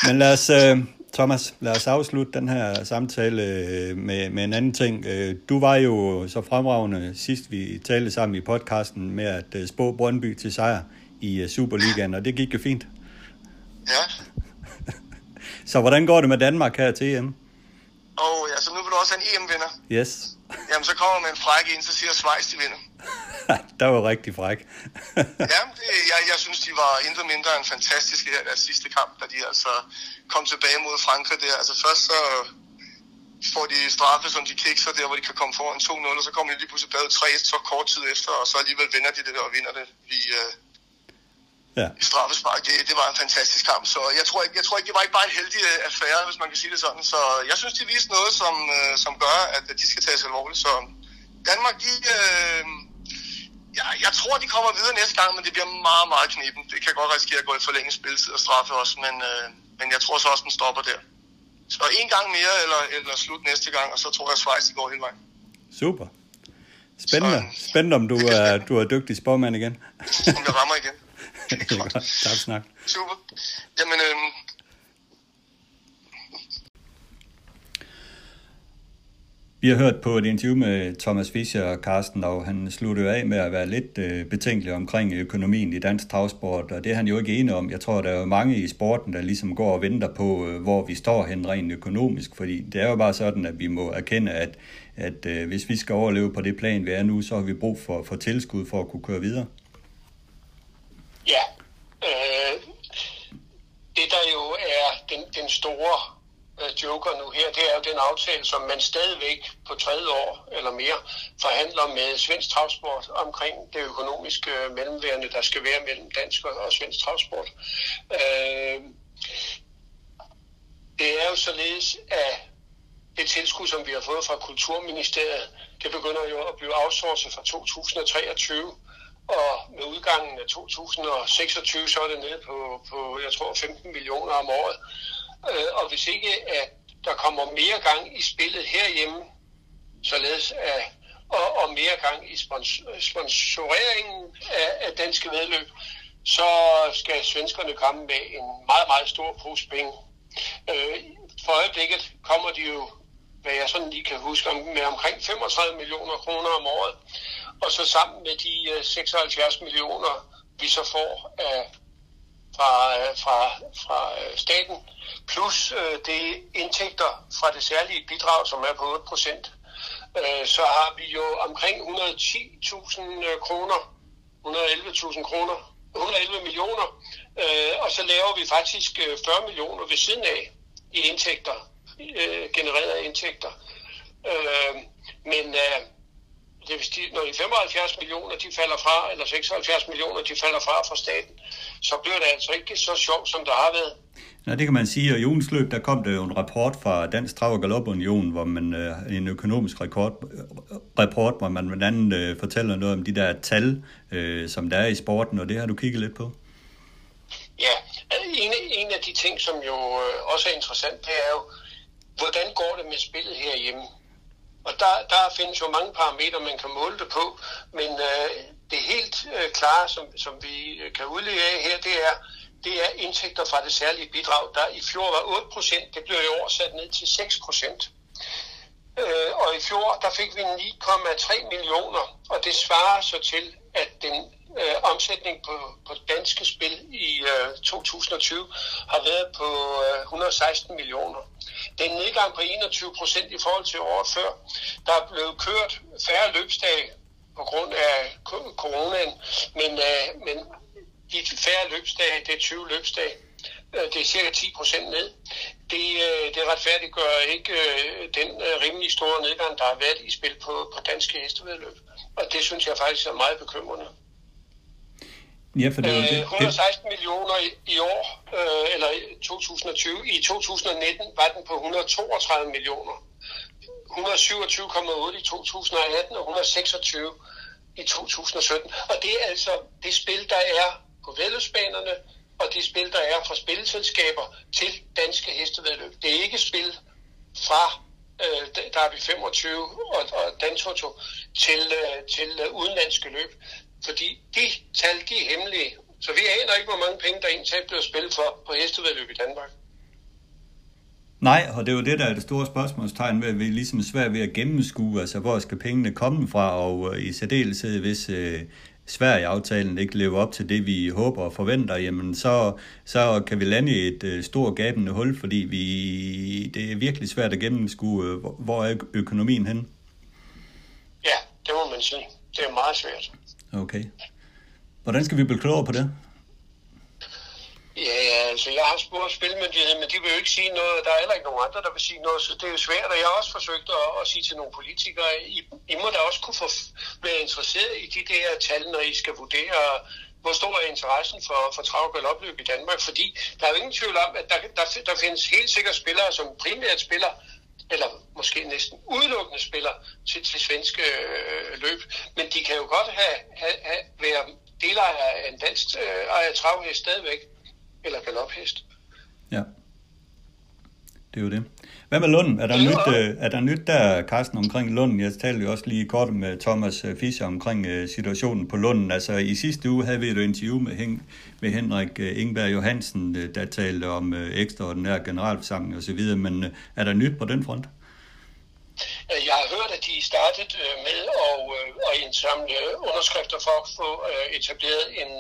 Men lad os, øh, Thomas, lad os afslutte den her samtale øh, med, med en anden ting. Øh, du var jo så fremragende sidst, vi talte sammen i podcasten med at øh, spå Brøndby til sejr i Superligaen, og det gik jo fint. Ja. så hvordan går det med Danmark her til EM? Og oh, ja, så nu vil du også have en EM-vinder. Yes. Jamen, så kommer man en fræk ind, så siger Schweiz, de vinder. der var rigtig fræk. Det, jeg, jeg synes, de var intet mindre end fantastiske her deres sidste kamp, da de altså kom tilbage mod Frankrig der. Altså først så får de straffe, som de kikser der, hvor de kan komme foran 2-0, og så kommer de lige pludselig bag 3 så kort tid efter, og så alligevel vinder de det der og vinder det i, uh, ja. i straffespark. Det, det var en fantastisk kamp, så jeg tror, ikke, jeg tror ikke, det var ikke bare en heldig øh, affære, hvis man kan sige det sådan. Så jeg synes, de viste noget, som, uh, som gør, at de skal tages alvorligt. Så Danmark, de... Uh, Ja, jeg tror, de kommer videre næste gang, men det bliver meget, meget kniben. Det kan godt risikere at gå i forlænget spilletid og straffe os, men, øh, men jeg tror så også, den stopper der. Så en gang mere, eller, eller slut næste gang, og så tror jeg, at Schweiz går hele vejen. Super. Spændende. Så, Spændende, om du er, du er dygtig spormand igen. om jeg rammer igen. Det er godt. Tak snak. Super. Jamen, øh, Vi har hørt på et interview med Thomas Fischer og Carsten, og han sluttede af med at være lidt øh, betænkelig omkring økonomien i dansk travsport, og det er han jo ikke enig om. Jeg tror, der er mange i sporten, der ligesom går og venter på, øh, hvor vi står hen rent økonomisk, fordi det er jo bare sådan, at vi må erkende, at, at øh, hvis vi skal overleve på det plan, vi er nu, så har vi brug for, for tilskud for at kunne køre videre. Ja, øh, det der jo er den, den store Øh, joker nu her, det er jo den aftale, som man stadigvæk på tredje år eller mere forhandler med svensk travsport omkring det økonomiske øh, mellemværende, der skal være mellem dansk og svensk travsport. Øh, det er jo således, at det tilskud, som vi har fået fra Kulturministeriet, det begynder jo at blive outsourcet fra 2023, og med udgangen af 2026, så er det nede på, på jeg tror, 15 millioner om året. Øh, og hvis ikke at der kommer mere gang i spillet herhjemme, således at, og, og mere gang i spons, sponsoreringen af, af danske vedløb, så skal svenskerne komme med en meget, meget stor pose penge. Øh, for øjeblikket kommer de jo, hvad jeg sådan lige kan huske, med omkring 35 millioner kroner om året. Og så sammen med de øh, 76 millioner, vi så får af, Øh, fra, fra, fra staten, plus øh, det indtægter fra det særlige bidrag, som er på 8 procent, så har vi jo omkring 110.000 kroner, 111.000 kroner, 111 millioner, og så laver vi faktisk 40 millioner ved siden af i indtægter, genererede indtægter. Men det vil sige, når de 75 millioner de falder fra, eller 76 millioner de falder fra fra staten, så bliver det altså ikke så sjovt, som der har været. Ja, det kan man sige, og i ugens løb, der kom der jo en rapport fra Dansk Trav- og Galopunion, hvor man øh, en økonomisk rekord, rapport, hvor man blandt andet øh, fortæller noget om de der tal, øh, som der er i sporten, og det har du kigget lidt på. Ja, en, en af de ting, som jo øh, også er interessant, det er jo, hvordan går det med spillet herhjemme? Og der, der findes jo mange parametre, man kan måle det på, men øh, det helt øh, klare, som, som vi øh, kan udlede af her, det er, det er indtægter fra det særlige bidrag, der i fjor var 8 procent, det blev i år sat ned til 6 procent. Øh, og i fjor, der fik vi 9,3 millioner, og det svarer så til, at den øh, omsætning på, på danske spil i øh, 2020 har været på øh, 116 millioner. Det er en nedgang på 21 procent i forhold til året før. Der er blevet kørt færre løbsdage på grund af coronaen, men, øh, men de færre løbsdage, det er 20 løbsdage, øh, det er cirka 10 procent ned. Det, øh, det retfærdiggør ikke øh, den rimelig store nedgang, der har været i spil på, på danske hestevedløb. Og det synes jeg faktisk er meget bekymrende. Ja, for det er det. 116 millioner i, i år, øh, eller 2020. I 2019 var den på 132 millioner. 127,8 i 2018 og 126 i 2017. Og det er altså det spil, der er på vedløbsbanerne, og de spil, der er fra spilselskaber til danske hestevedløb. Det er ikke spil fra øh, der er vi 25 og, og Dantoto til, øh, til øh, udenlandske løb. Fordi de tal, de er hemmelige. Så vi aner ikke, hvor mange penge, der egentlig bliver spillet for på hestevedløb i Danmark. Nej, og det er jo det, der er det store spørgsmålstegn ved, at vi er ligesom svært ved at gennemskue, altså hvor skal pengene komme fra, og øh, i særdeleshed, hvis øh, Sverige-aftalen ikke lever op til det, vi håber og forventer, jamen så, så kan vi lande i et øh, stort gabende hul, fordi vi, det er virkelig svært at gennemskue, øh, hvor, hvor er økonomien hen? Ja, det må man sige. Det er meget svært. Okay. Hvordan skal vi blive klogere på det? Ja, ja, altså jeg har spurgt spilmyndigheden, men de vil jo ikke sige noget. Der er heller ikke nogen andre, der vil sige noget, så det er jo svært. Og jeg har også forsøgt at, at sige til nogle politikere, I, I må da også kunne få, være interesseret i de der tal, når I skal vurdere, hvor stor er interessen for, for trav og opløb i Danmark. Fordi der er jo ingen tvivl om, at der, der, der findes helt sikkert spillere, som primært spiller eller måske næsten udelukkende spiller til, til svenske øh, løb. Men de kan jo godt have, have, have være delejer af en dansk øh, ejer travhest stadigvæk eller galophest. Ja. Det er jo det. Hvad med Lund? Er der, ja, nyt, øh, er der nyt der, Carsten, omkring Lund? Jeg talte jo også lige kort med Thomas øh, Fischer omkring uh, situationen på Lunden. Altså i sidste uge havde vi et interview med, Hen- med Henrik uh, Ingberg Johansen, uh, der talte om uh, ekstraordinær generalforsamling osv., men er der nyt på den front? Jeg har hørt, at de startede med at, at indsamle underskrifter for at få etableret en,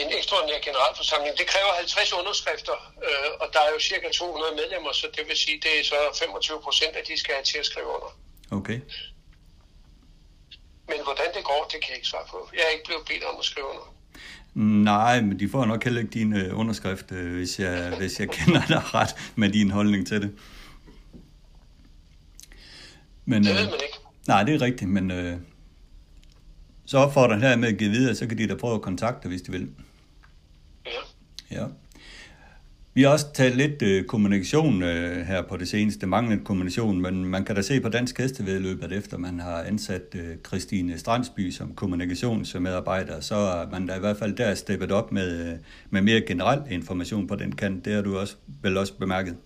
en ekstraordinær generalforsamling. Det kræver 50 underskrifter, øh, og der er jo cirka 200 medlemmer, så det vil sige, det er så 25 procent, at de skal have til at skrive under. Okay. Men hvordan det går, det kan jeg ikke svare på. Jeg er ikke blevet bedt om at skrive under. Nej, men de får nok heller ikke din øh, underskrift, øh, hvis, jeg, hvis jeg kender dig ret med din holdning til det. Men, det ved man ikke. Nej, det er rigtigt, men øh, så opfordrer her med at give videre, så kan de da prøve at kontakte hvis de vil. Ja. Ja. Vi har også talt lidt øh, kommunikation øh, her på det seneste, manglende kommunikation, men man kan da se på Dansk Hestevedløb, at efter man har ansat øh, Christine Strandsby som kommunikationsmedarbejder, så er man da i hvert fald der steppet op med, øh, med mere generel information på den kant. Det har du også vel også bemærket.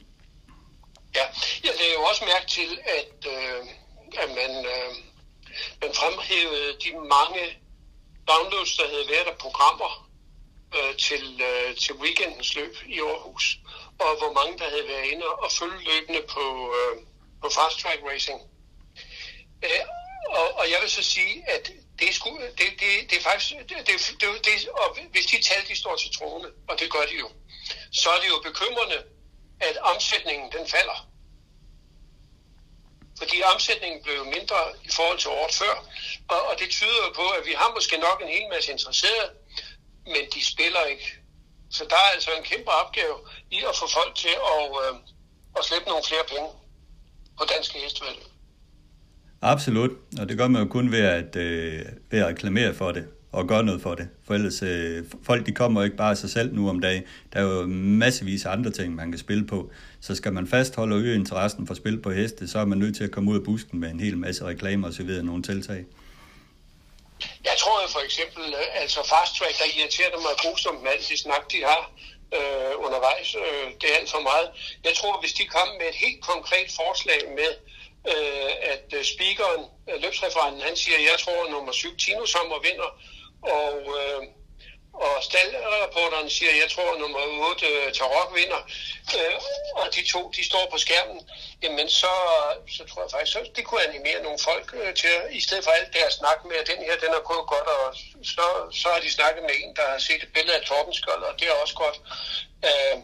Ja, jeg lagde jo også mærke til, at, øh, at man, øh, man fremhævede de mange downloads, der havde været af programmer, øh, til, øh, til weekendens løb i Aarhus, og hvor mange der havde været inde og følge løbende på, øh, på fast track racing. Øh, og, og jeg vil så sige, at det er, sku, det, det, det er faktisk, det, det, det, det, og hvis de tal de står til troende, og det gør de jo, så er det jo bekymrende, at omsætningen den falder. Fordi omsætningen blev mindre i forhold til året før, og, og det tyder jo på, at vi har måske nok en hel masse interesserede, men de spiller ikke. Så der er altså en kæmpe opgave i at få folk til at, øh, at slippe nogle flere penge på danske hestevalg. Absolut, og det gør man jo kun ved at, øh, ved at reklamere for det og gøre noget for det. For ellers, øh, folk de kommer ikke bare af sig selv nu om dagen. Der er jo massevis af andre ting, man kan spille på. Så skal man fastholde og øge interessen for spil på heste, så er man nødt til at komme ud af busken med en hel masse reklamer og så videre, nogle tiltag. Jeg tror jo for eksempel, øh, altså fast track, der irriterer mig grusomt med alt det snak, de har øh, undervejs. Øh, det er alt for meget. Jeg tror, hvis de kom med et helt konkret forslag med, øh, at øh, speakeren, øh, løbsreferenten, han siger, jeg tror, nummer 7 Tino Sommer vinder, og øh, og staldreporteren siger, jeg tror, at nummer 8 uh, Tarok vinder, øh, og de to, de står på skærmen, jamen så, så tror jeg faktisk, så det kunne animere nogle folk øh, til, i stedet for alt det her snak med, at den her, den er gået godt, og så, så har de snakket med en, der har set et billede af Torbenskold, og det er også godt. Øh,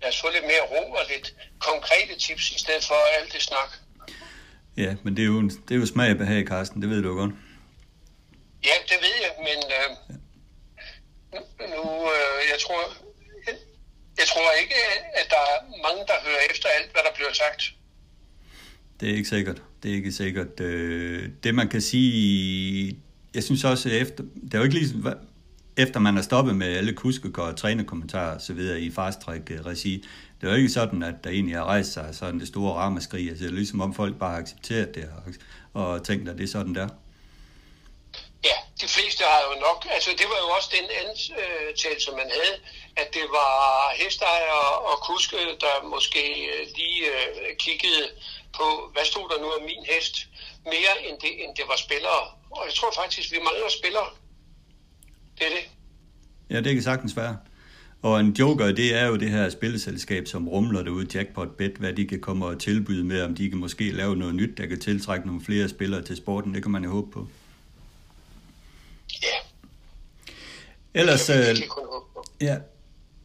lad os få lidt mere ro og lidt konkrete tips, i stedet for alt det snak. Ja, men det er jo, det er jo smag og behag, Carsten, det ved du godt. Ja, det ved jeg, men øh, nu, øh, jeg tror, jeg, tror ikke, at der er mange, der hører efter alt, hvad der bliver sagt. Det er ikke sikkert. Det er ikke sikkert. Øh, det man kan sige, jeg synes også, efter, det er jo ikke lige, efter man har stoppet med alle kuskekår og trænerkommentarer og så videre i fast track regi, det er jo ikke sådan, at der egentlig har rejst sig sådan det store ramaskrig. Altså, det er ligesom om folk bare har accepteret det og, og tænkt, at det er sådan der. Ja, de fleste har jo nok, altså det var jo også den antagelse, man havde, at det var hestejere og kuske, der måske øh, lige øh, kiggede på, hvad stod der nu af min hest, mere end det, end det var spillere. Og jeg tror faktisk, vi mangler spillere. Det er det. Ja, det kan sagtens være. Og en joker, det er jo det her spilleselskab, som rumler derude, Jackpot Bet, hvad de kan komme og tilbyde med, om de kan måske lave noget nyt, der kan tiltrække nogle flere spillere til sporten. Det kan man jo håbe på. Ja. Ellers, øh, ja,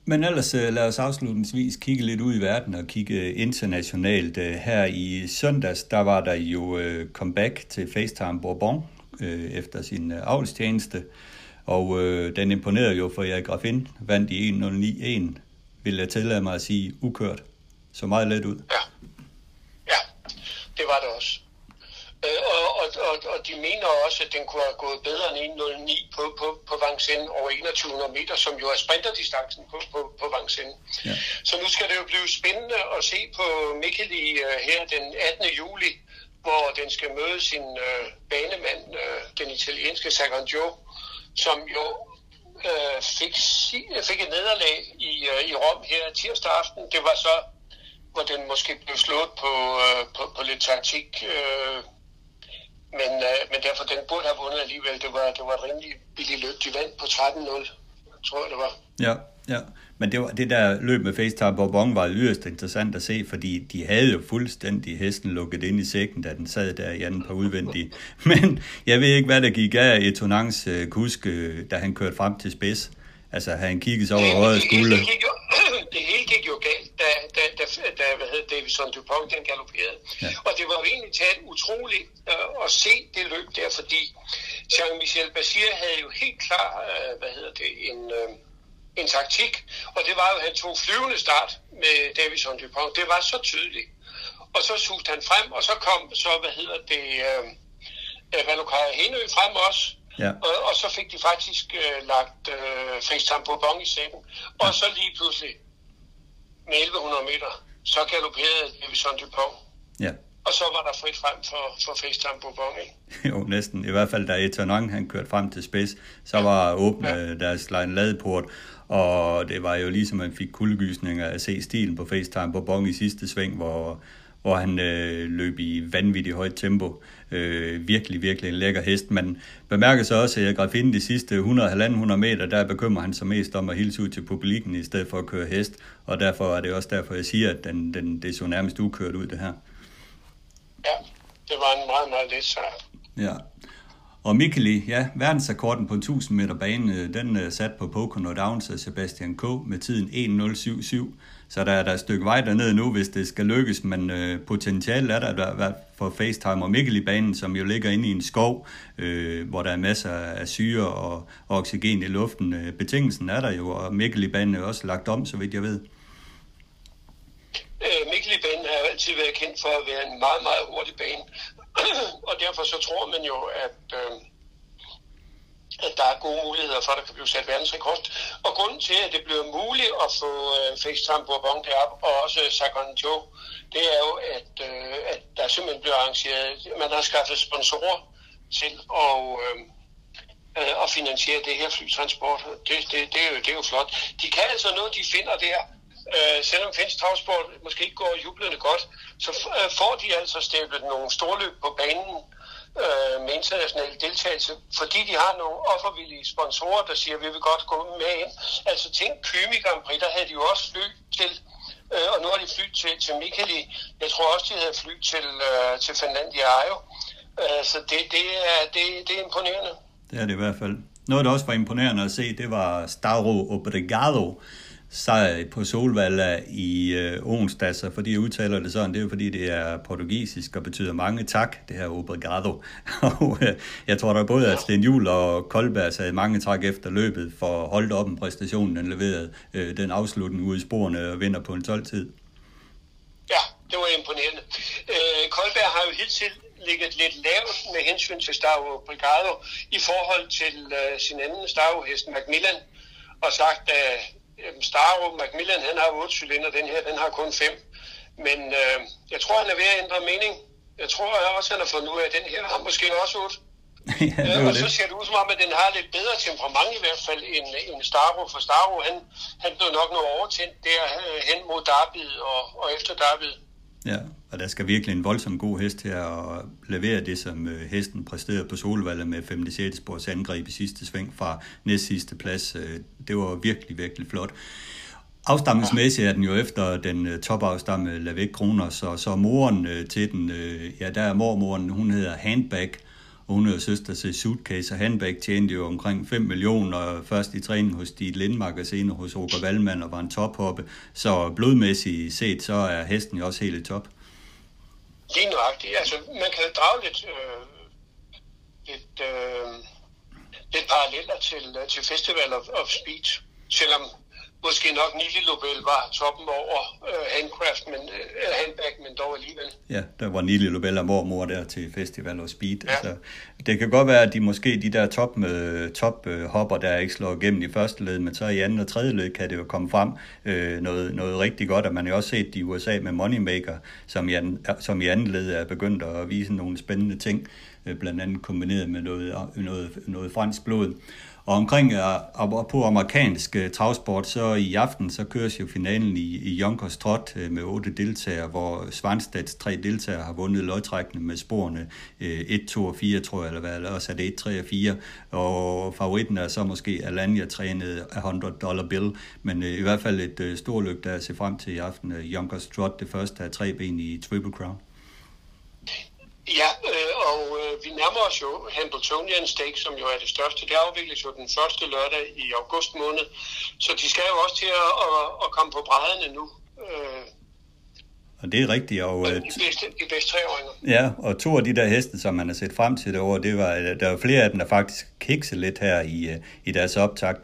men ellers øh, lad os afslutningsvis kigge lidt ud i verden og kigge internationalt. Øh, her i søndags, der var der jo comeback til FaceTime Bourbon efter sin avlstjeneste, og den imponerede jo for Erik Raffin, vandt i 1.09.1, vil jeg tillade mig at sige, ukørt. Så meget let ud. Ja, ja det var det også. Øh, og, og, og, de mener også, at den kunne have gået bedre end 1.09 på, på, på Vincennes over 2100 meter, som jo er sprinterdistancen på, på, på Vincennes. Ja. Så nu skal det jo blive spændende at se på Mikkeli uh, her den 18. juli, hvor den skal møde sin uh, banemand, uh, den italienske Saganjo, som jo uh, fik, fik et nederlag i, uh, i Rom her tirsdag aften. Det var så, hvor den måske blev slået på, uh, på, på lidt taktik. Uh, men, øh, men derfor, den burde have vundet alligevel. Det var, det var et rimelig billigt løb. De vandt på 13-0, tror jeg det var. Ja, ja. Men det, var, det der løb med FaceTime Bourbon var yderst interessant at se, fordi de havde jo fuldstændig hesten lukket ind i sækken, da den sad der i anden på udvendig. Men jeg ved ikke, hvad der gik af Etonans uh, kusk, da han kørte frem til spids. Altså, han kiggede sig over højre skulder. Det, det, det, det hele gik jo galt, da, da, da, da hvad hedder det, Davison Dupont, den galopperede. Ja. Og det var jo egentlig talt utroligt øh, at se det løb der, fordi Jean-Michel Basir havde jo helt klar, øh, hvad hedder det, en... Øh, en taktik, og det var jo, at han tog flyvende start med Davison Dupont. Det var så tydeligt. Og så suste han frem, og så kom så, hvad hedder det, øh, øh Valokaya Henø frem også. Ja. Og, og så fik de faktisk øh, lagt øh, på bong i sækken. Og så lige pludselig, med 1100 meter, så galopperede Davison Dupont. Ja. Og så var der frit frem for, for FaceTime på bong, ikke? jo, næsten. I hvert fald, da Etonon han kørte frem til spids, så var åbne ja. deres ladeport, og det var jo ligesom, man fik kuldegysninger at se stilen på FaceTime på Bong i sidste sving, hvor, hvor han øh, løb i vanvittigt højt tempo. Øh, virkelig, virkelig en lækker hest. Man bemærker så også, at Grafin de sidste 100-100 meter, der bekymrer han sig mest om at hilse ud til publikken, i stedet for at køre hest. Og derfor er det også derfor, jeg siger, at den, den, det så nærmest ukørt ud, det her. Ja, det var en meget, meget let sejr. Ja. Og Mikkeli, ja, verdensrekorden på 1000 meter bane, øh, den er sat på Pocono Downs af Sebastian K. med tiden 1.077. Så der er der et stykke vej dernede nu, hvis det skal lykkes, men øh, potentiale er der, der for FaceTime og Mikkeli-banen, som jo ligger inde i en skov, øh, hvor der er masser af syre og, og oxygen i luften. Øh, betingelsen er der jo, og Mikkelibanen er også lagt om, så vidt jeg ved. Øh, Mikkelibanen har jo altid været kendt for at være en meget, meget hurtig bane. og derfor så tror man jo, at, øh, at der er gode muligheder for, at der kan blive sat verdensrekord. Og grunden til, at det bliver muligt at få øh, FaceTime Bourbon derop, og også Sagan Joe, det er jo, at, øh, at der simpelthen bliver arrangeret, man har skaffet sponsorer til at, øh, øh, at finansiere det her flytransport. Det, det, det, er jo, det er jo flot. De kan altså noget, de finder der, øh, selvom finsk travsport måske ikke går jublende godt, så øh, får de altså stablet nogle storløb på banen øh, med international deltagelse, fordi de har nogle offervillige sponsorer, der siger, at vi vil godt gå med ind. Altså tænk Kymi Grand Prix, der havde de jo også fly til, øh, og nu har de fly til, til Mikkeli. Jeg tror også, de havde fly til, øh, til i Ajo. Øh, så det, det, er, det, det er imponerende. Det er det i hvert fald. Noget, der også var imponerende at se, det var Stauro Obrigado, sejr på Solvalla i øh, onsdags, og fordi jeg udtaler det sådan, det er jo fordi, det er portugisisk og betyder mange tak, det her obrigado. og øh, jeg tror der både, at Sten Juhl og Koldberg sagde mange tak efter løbet for at holde op en præstation, den leverede øh, den afslutning ude i sporene og vinder på en 12-tid. Ja, det var imponerende. Øh, Koldberg har jo hidtil ligget lidt lavt med hensyn til Stavo Brigado i forhold til øh, sin anden Stavo-hest Macmillan, og sagt, at Jamen, Staro Macmillan, han har 8 cylinder, den her, den har kun 5. Men øh, jeg tror, han er ved at ændre mening. Jeg tror også, han har fundet ud af, at den her har måske også 8. ja, det og så ser det ud som om, at den har lidt bedre temperament i hvert fald end, end Staro. For Staro, han, han blev nok noget overtændt der øh, hen mod Darby og, og efter Darby. Ja, og der skal virkelig en voldsom god hest her at levere det, som øh, hesten præsterede på Solvallet med 5. 6. spors angreb i sidste sving fra næst sidste plads. Øh, det var virkelig, virkelig flot. Afstamningsmæssigt er den jo efter den øh, topafstamme Lavek Kroner, så, så moren til den, ja der er mormoren, hun hedder Handbag, og hun er jo søster til Suitcase, og Handbag tjente jo omkring 5 millioner først i træning hos Diet Lindmark og senere hos Roger Valmand og var en tophoppe. Så blodmæssigt set, så er hesten jo også helt i top. Lige nøjagtigt. Altså, man kan drage lidt, øh, lidt, øh, lidt paralleller til, øh, til Festival of, of Speech, selvom måske nok Nili Lobel var toppen over uh, handcraft, men, uh, handbag, men dog alligevel. Ja, der var Nili Lobel og mormor der til Festival of Speed. Ja. Altså, det kan godt være, at de måske de der top, med, top uh, hopper, der ikke slår igennem i første led, men så i anden og tredje led kan det jo komme frem uh, noget, noget rigtig godt, og man har også set i USA med Moneymaker, som i, anden, som i anden led er begyndt at vise nogle spændende ting, uh, blandt andet kombineret med noget, noget, noget fransk blod. Og omkring øh, på amerikansk øh, travsport, så i aften, så køres jo finalen i, i Junkers Trot øh, med otte deltagere, hvor Svanstads tre deltagere har vundet lodtrækkende med sporene 1, 2 og 4, tror jeg, eller hvad, eller også er det 1, 3 og 4. Og favoritten er så måske Alanya trænet af 100 dollar bill, men i hvert fald et stort løb, der ser frem til i aften. Jonkers Junkers Trot, det første af tre ben i Triple Crown. Ja, øh, og øh, vi nærmer os jo Hamiltonian Stake, som jo er det største. Det afvikles jo den første lørdag i august måned, så de skal jo også til at, at, at komme på brædderne nu. Øh, og det er rigtigt. Og, de bedste, de bedste treåringer. Ja, og to af de der heste, som man har set frem til det år, det var, der var flere af dem, der faktisk kiksede lidt her i, i deres optag.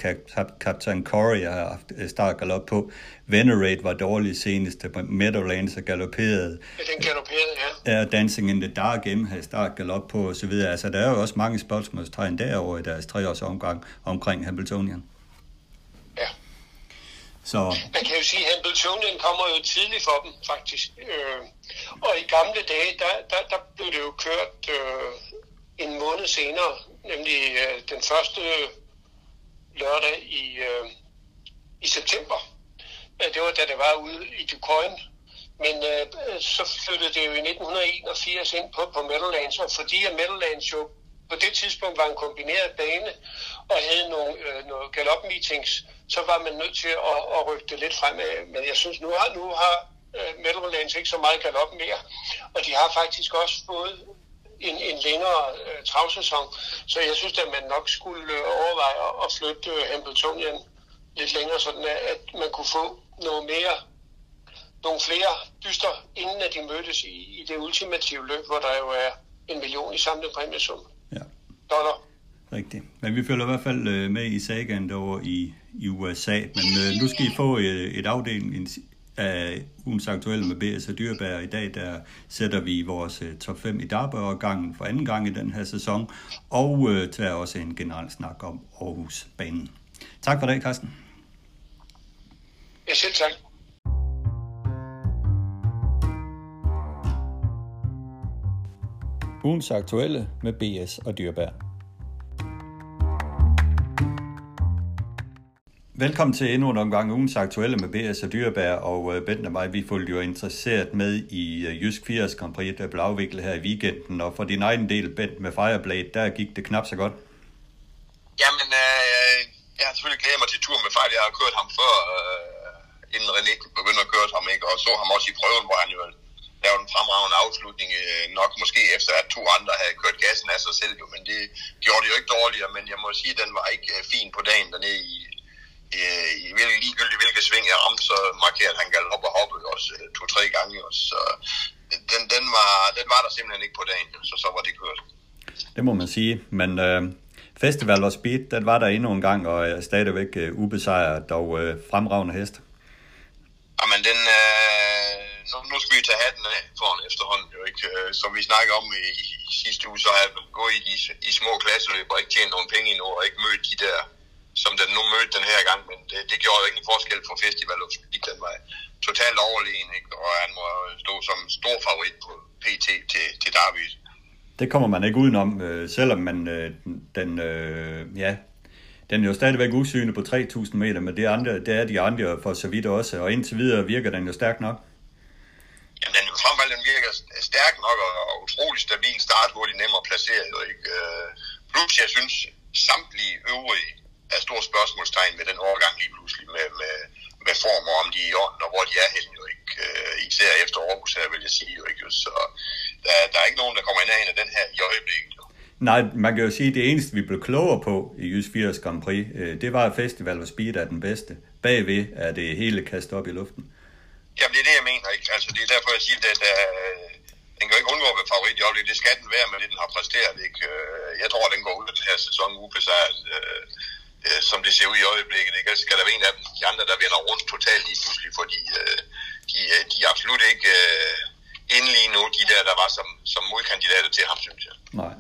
Captain Corey har haft start galop på. Venerate var dårlig senest. Meadowlands er galoperet. Ja, den galopperede, ja. Ja, Dancing in the Dark M havde start galop på og så videre. Altså, der er jo også mange spørgsmålstegn derovre i deres treårs omgang omkring Hamiltonian. Så... Man kan jo sige, at Hamiltonian kommer jo tidligt for dem, faktisk. Øh, og i gamle dage, der, der, der blev det jo kørt øh, en måned senere, nemlig øh, den første lørdag i, øh, i september. Det var da det var ude i Ducoin. Men øh, så flyttede det jo i 1981 ind på, på Meadowlands, og fordi at Meadowlands jo på det tidspunkt var en kombineret bane og havde nogle, øh, nogle galop-meetings, så var man nødt til at, at rykke det lidt fremad. Men jeg synes, nu har, nu har øh, Meadowlands ikke så meget galop mere, og de har faktisk også fået en, en længere øh, travsæson, så jeg synes, at man nok skulle øh, overveje at, at flytte øh, Hamiltonian lidt længere, sådan at, at man kunne få noget mere nogle flere dyster, inden at de mødtes i, i det ultimative løb, hvor der jo er en million i samlet præmiesum. Dollar. Rigtigt. Men vi følger i hvert fald øh, med i sagaen derovre i, i USA. Men øh, nu skal I få et, øh, et afdeling af ugens aktuelle med BS og Dyrbær. I dag der sætter vi vores top 5 i Darby-årgangen for anden gang i den her sæson, og øh, tager også en generel snak om Aarhus-banen. Tak for det, Carsten. Ja, selv tak. Ugens aktuelle med BS og Dyrbær. Velkommen til endnu en omgang ugens aktuelle med BS og Dyrbær, og øh, Bent og mig, vi fulgte jo interesseret med i øh, Jysk 80 Grand Prix, der blev afviklet her i weekenden, og for din egen del, Bent med Fireblade, der gik det knap så godt. Jamen, øh, jeg har selvfølgelig glædet mig til tur med Fire. Jeg har kørt ham før, øh, inden René begyndte at køre ham, ikke? og så ham også i prøven, hvor han jo lave en fremragende afslutning, øh, nok måske efter at to andre havde kørt gassen af sig selv, jo, men det gjorde det jo ikke dårligere, men jeg må sige, at den var ikke øh, fin på dagen dernede i, i, i hvilke, ligegyldigt hvilket sving jeg ramte, så markerede han galt op og hoppede også øh, to-tre gange, og så den, den, var, den var der simpelthen ikke på dagen, så så var det kørt. Det må man sige, men øh, Festival og Speed, den var der endnu en gang, og er stadigvæk øh, ubesejret, og øh, fremragende hest. Jamen, den, øh, nu, nu skal vi tage hatten af for en efterhånden, jo ikke? Øh, som vi snakker om i, i, i sidste uge, så har jeg gået i, i, i små klasseløb og ikke tjent nogen penge endnu, og ikke mødt de der, som den nu mødte den her gang, men det, det gjorde jo ikke forskel for festival, og den var totalt overlegen, ikke? og han må stå som stor favorit på PT til, til Derby. Det kommer man ikke udenom, øh, selvom man øh, den, øh, ja, den er jo stadigvæk usynlig på 3.000 meter, men det, andre, det er de andre for så vidt også, og indtil videre virker den jo stærk nok. Jamen, den, frem alt, den virker stærk nok og, og utrolig stabil start, hvor de nemmere placeret. Jo, ikke? Øh, plus, jeg synes, samtlige øvrige er store spørgsmålstegn med den overgang lige pludselig med, med, med form og om de er i orden, og hvor de er henne, jo ikke. Øh, især efter Aarhus her, vil jeg sige, jo ikke. Så der, der er ikke nogen, der kommer ind af den her i øjeblikket. Jo. Nej, man kan jo sige, at det eneste, vi blev klogere på i Jys 80 Grand Prix, øh, det var, at Festival og Speed er den bedste. Bagved er det hele kastet op i luften. Jamen, det er det, jeg mener. Ikke? Altså, det er derfor, jeg siger, at der, den kan ikke undgå at være favorit i øjeblikket. Det skal den være med det, den har præsteret. Ikke? Øh, jeg tror, den går ud af den her sæson ubesejret, øh, øh, som det ser ud i øjeblikket. Ikke? Skal der være en af dem, de andre, der vender rundt totalt lige pludselig, fordi øh, de, øh, de er absolut ikke øh, inde lige nu, de der, der var som, som modkandidater til ham, synes jeg. Nej.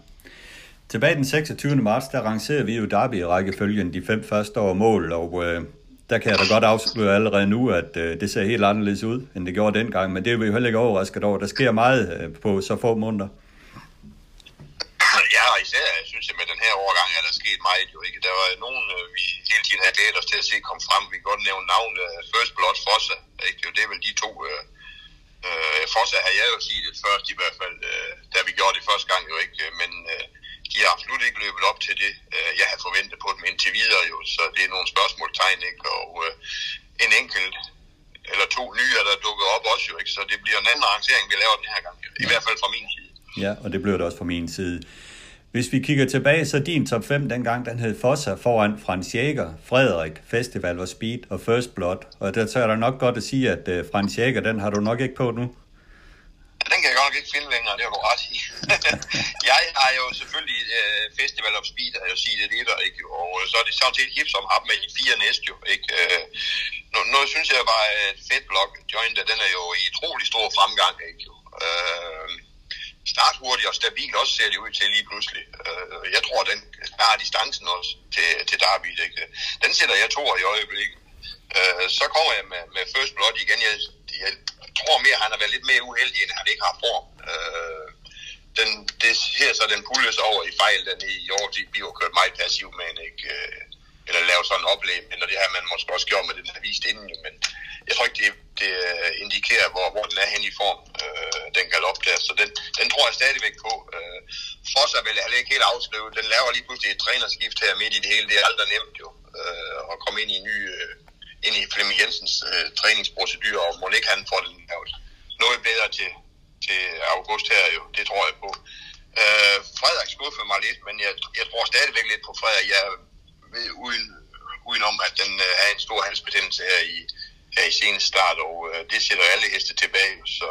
Tilbage den 26. marts, der rangerer vi jo Derby i rækkefølgen de fem første år mål, og øh, der kan jeg da godt afsløre allerede nu, at øh, det ser helt anderledes ud, end det gjorde dengang. Men det er vi jo heller ikke overrasket over. Der sker meget øh, på så få måneder. Ja, og især, synes, jeg, med den her overgang er der sket meget jo ikke. Der var nogen, øh, vi hele tiden havde glædet os til at se komme frem. Vi kan godt nævne navnet øh, First Blood Fossa. Ikke? Det er vel de to. Øh, øh, Fossa har jeg jo sige det først i hvert fald, øh, da vi gjorde det første gang jo ikke. Men øh, de har absolut ikke løbet op til det, øh, jeg havde forventet på dem indtil videre jo, så det er nogle spørgsmålstegn, ikke? Og øh, en enkelt eller to nye, der dukker op også jo, ikke? Så det bliver en anden arrangering, vi laver den her gang, i hvert fald fra min side. Ja, og det bliver det også fra min side. Hvis vi kigger tilbage, så din top 5 dengang, den hed Fossa foran Frans Jæger, Frederik, Festival og Speed og First Blood. Og der så er der nok godt at sige, at øh, Frans Jæger, den har du nok ikke på nu den kan jeg godt nok ikke finde længere, det har du ret i. jeg har jo selvfølgelig øh, Festival of Speed, har jeg jo sige det lidt, ikke? og øh, så er det sådan set hip som har med de fire næste jo. Ikke? Øh, nu, nu synes jeg bare, at Fed Block Joint, den er jo i utrolig stor fremgang. Ikke? Øh, start hurtigt og stabil også ser det ud til lige pludselig. Øh, jeg tror, den har distancen også til, til Derby. Ikke? Den sætter jeg to i øjeblikket. Øh, så kommer jeg med, med First Blood igen. Jeg, jeg tror mere, han har været lidt mere uheldig, end han ikke har form. Øh, den, det her så den pulles over i fejl, den i år, de bliver kørt meget passivt, med en, ikke? Øh, eller lave sådan en oplevelse, men det her man måske også gjort med den, her vist inden, men jeg tror ikke, det, det øh, indikerer, hvor, hvor den er hen i form, øh, den galop der, så den, den tror jeg stadigvæk på. Øh, Fossa vil jeg heller ikke helt afskrive, den laver lige pludselig et trænerskift her midt i det hele, det er aldrig nemt jo, øh, at komme ind i en ny, øh, ind i Flemming Jensens øh, træningsprocedur, og må ikke han får den lavet noget bedre til, til august her jo, det tror jeg på. Øh, Frederik skuffede mig lidt, men jeg, jeg tror stadigvæk lidt på Frederik. Jeg ved uden, uden om, at den øh, er en stor halsbetændelse her i, her i seneste start, og øh, det sætter alle heste tilbage. Så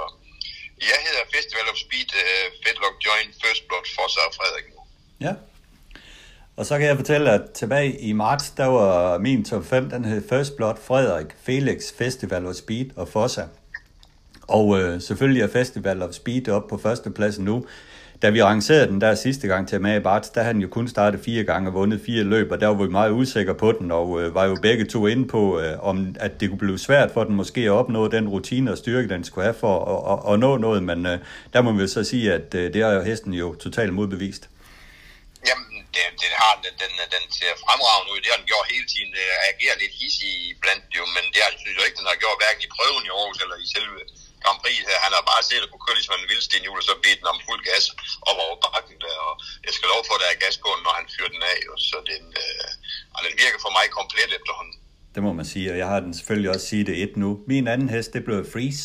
jeg hedder Festival of Speed, øh, Fedlock Joint, First Blood, Fossa og Frederik nu. Ja. Og så kan jeg fortælle, at tilbage i marts, der var min top 5, den hed First Blood, Frederik, Felix, Festival of Speed og Fossa. Og øh, selvfølgelig er Festival of Speed op på førstepladsen nu. Da vi arrangerede den der sidste gang til Amager Barts, der havde han jo kun startet fire gange og vundet fire løb, og der var vi meget usikre på den, og øh, var jo begge to inde på, øh, om at det kunne blive svært for den måske at opnå den rutine og styrke, den skulle have for at, at, at nå noget, men øh, der må vi så sige, at øh, det har jo hesten jo totalt modbevist. Jamen, det, det har den, den, den ser fremragende ud. Det har den gjort hele tiden. Det agerer lidt hissig blandt jo, men det har, synes jeg ikke, den har gjort hverken i prøven i Aarhus eller i selve Grand Prix her. Han har bare set at kunne køre ligesom en vildsten hjul, og så bliver den om fuld gas op over bakken der. Og jeg skal lov for, at der er gas på den, når han fyrer den af. Og så den, øh, altså, og den virker for mig komplet efterhånden. Det må man sige, og jeg har den selvfølgelig også sige det et nu. Min anden hest, det blev Freeze.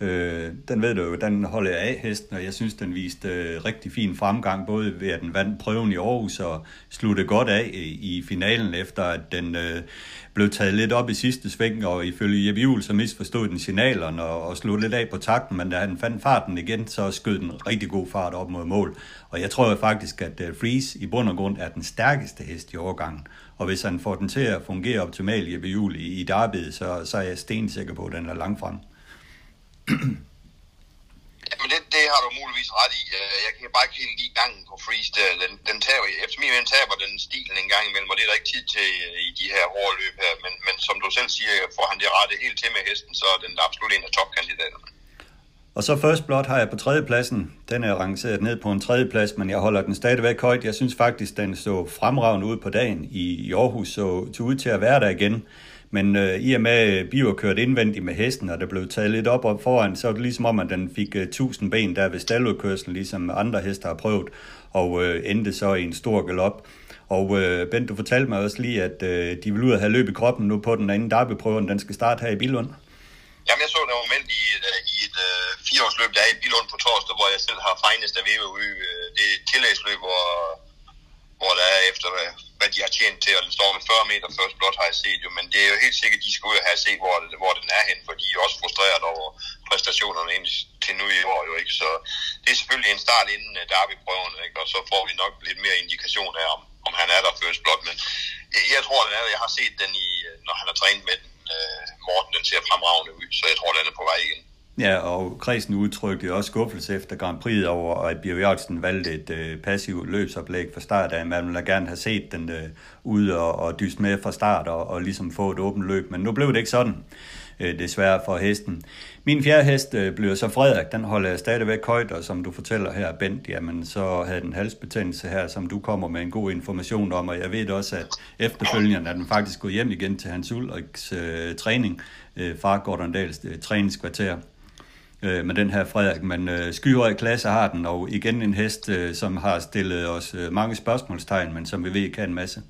Øh, den ved du jo, den holder jeg af hesten, og jeg synes, den viste øh, rigtig fin fremgang, både ved at den vandt prøven i Aarhus og sluttede godt af i, i finalen, efter at den øh, blev taget lidt op i sidste sving, og ifølge Jeppe Juhl, så misforstod den signalerne og, og slog lidt af på takten, men da han fandt farten igen, så skød den rigtig god fart op mod mål. Og jeg tror faktisk, at øh, Freeze i bund og grund er den stærkeste hest i overgangen. Og hvis han får den til at fungere optimalt, Jeppe Juhl, i, i derbyet, så, så er jeg stensikker på, at den er langt frem. Jamen det, det har du muligvis ret i. Jeg kan bare ikke helt lide gangen på Freeze. Den, den taber, efter min mening taber den stilen en gang imellem, og det er der ikke tid til øh, i de her hårde løb her. Men, men som du selv siger, får han det rette helt til med hesten, så er den absolut en af topkandidaterne. Og så First Blood har jeg på tredjepladsen. Den er rangeret ned på en tredjeplads, men jeg holder den stadigvæk højt. Jeg synes faktisk, den så fremragende ud på dagen i, i Aarhus, så til ud til at være der igen. Men øh, i og med, øh, at Bio kørte indvendigt med hesten, og det blev taget lidt op og foran, så er det ligesom om, at den fik øh, 1000 ben der ved stalludkørslen, ligesom andre heste har prøvet, og øh, endte så i en stor galop. Og øh, Bent, du fortalte mig også lige, at øh, de vil ud at have løb i kroppen nu på den anden derbyprøven. Den skal starte her i Bilund. Jamen, jeg så det moment i et, øh, i et øh, fireårsløb, der er i Bilund på torsdag, hvor jeg selv har finest af VVU. Øh, det er et tillægsløb, hvor, hvor der er efter, hvad, de har tjent til, og den står med 40 meter først blot, har jeg set jo, men det er jo helt sikkert, at de skal ud og have set, hvor, hvor den er hen, for de er også frustreret over præstationerne ind til nu i år jo ikke, så det er selvfølgelig en start inden øh, derbyprøven, ikke? og så får vi nok lidt mere indikation af, om, om han er der først blot, men jeg, jeg tror, den er, jeg har set den i, øh, når han har trænet med den, øh, Morten, den ser fremragende ud, så jeg tror, den er på vej igen. Ja, og kredsen udtrykte også skuffelse efter Grand Prix over, at Bjørn Jørgensen valgte et øh, passivt løbsoplæg fra start af. Man ville gerne have set den øh, ud og, og dyst med fra start og, og ligesom få et åbent løb, men nu blev det ikke sådan, øh, desværre for hesten. Min fjerde hest øh, bliver så Frederik, den holder jeg stadigvæk højt, og som du fortæller her, Bent, jamen så havde den halsbetændelse her, som du kommer med en god information om, og jeg ved også, at efterfølgende er den faktisk gået hjem igen til Hans Ulriks øh, træning øh, fra Gordon Dahls øh, træningskvarter øh, med den her Frederik, men øh, skyhøj klasse har den, og igen en hest, øh, som har stillet os øh, mange spørgsmålstegn, men som vi ved kan en masse.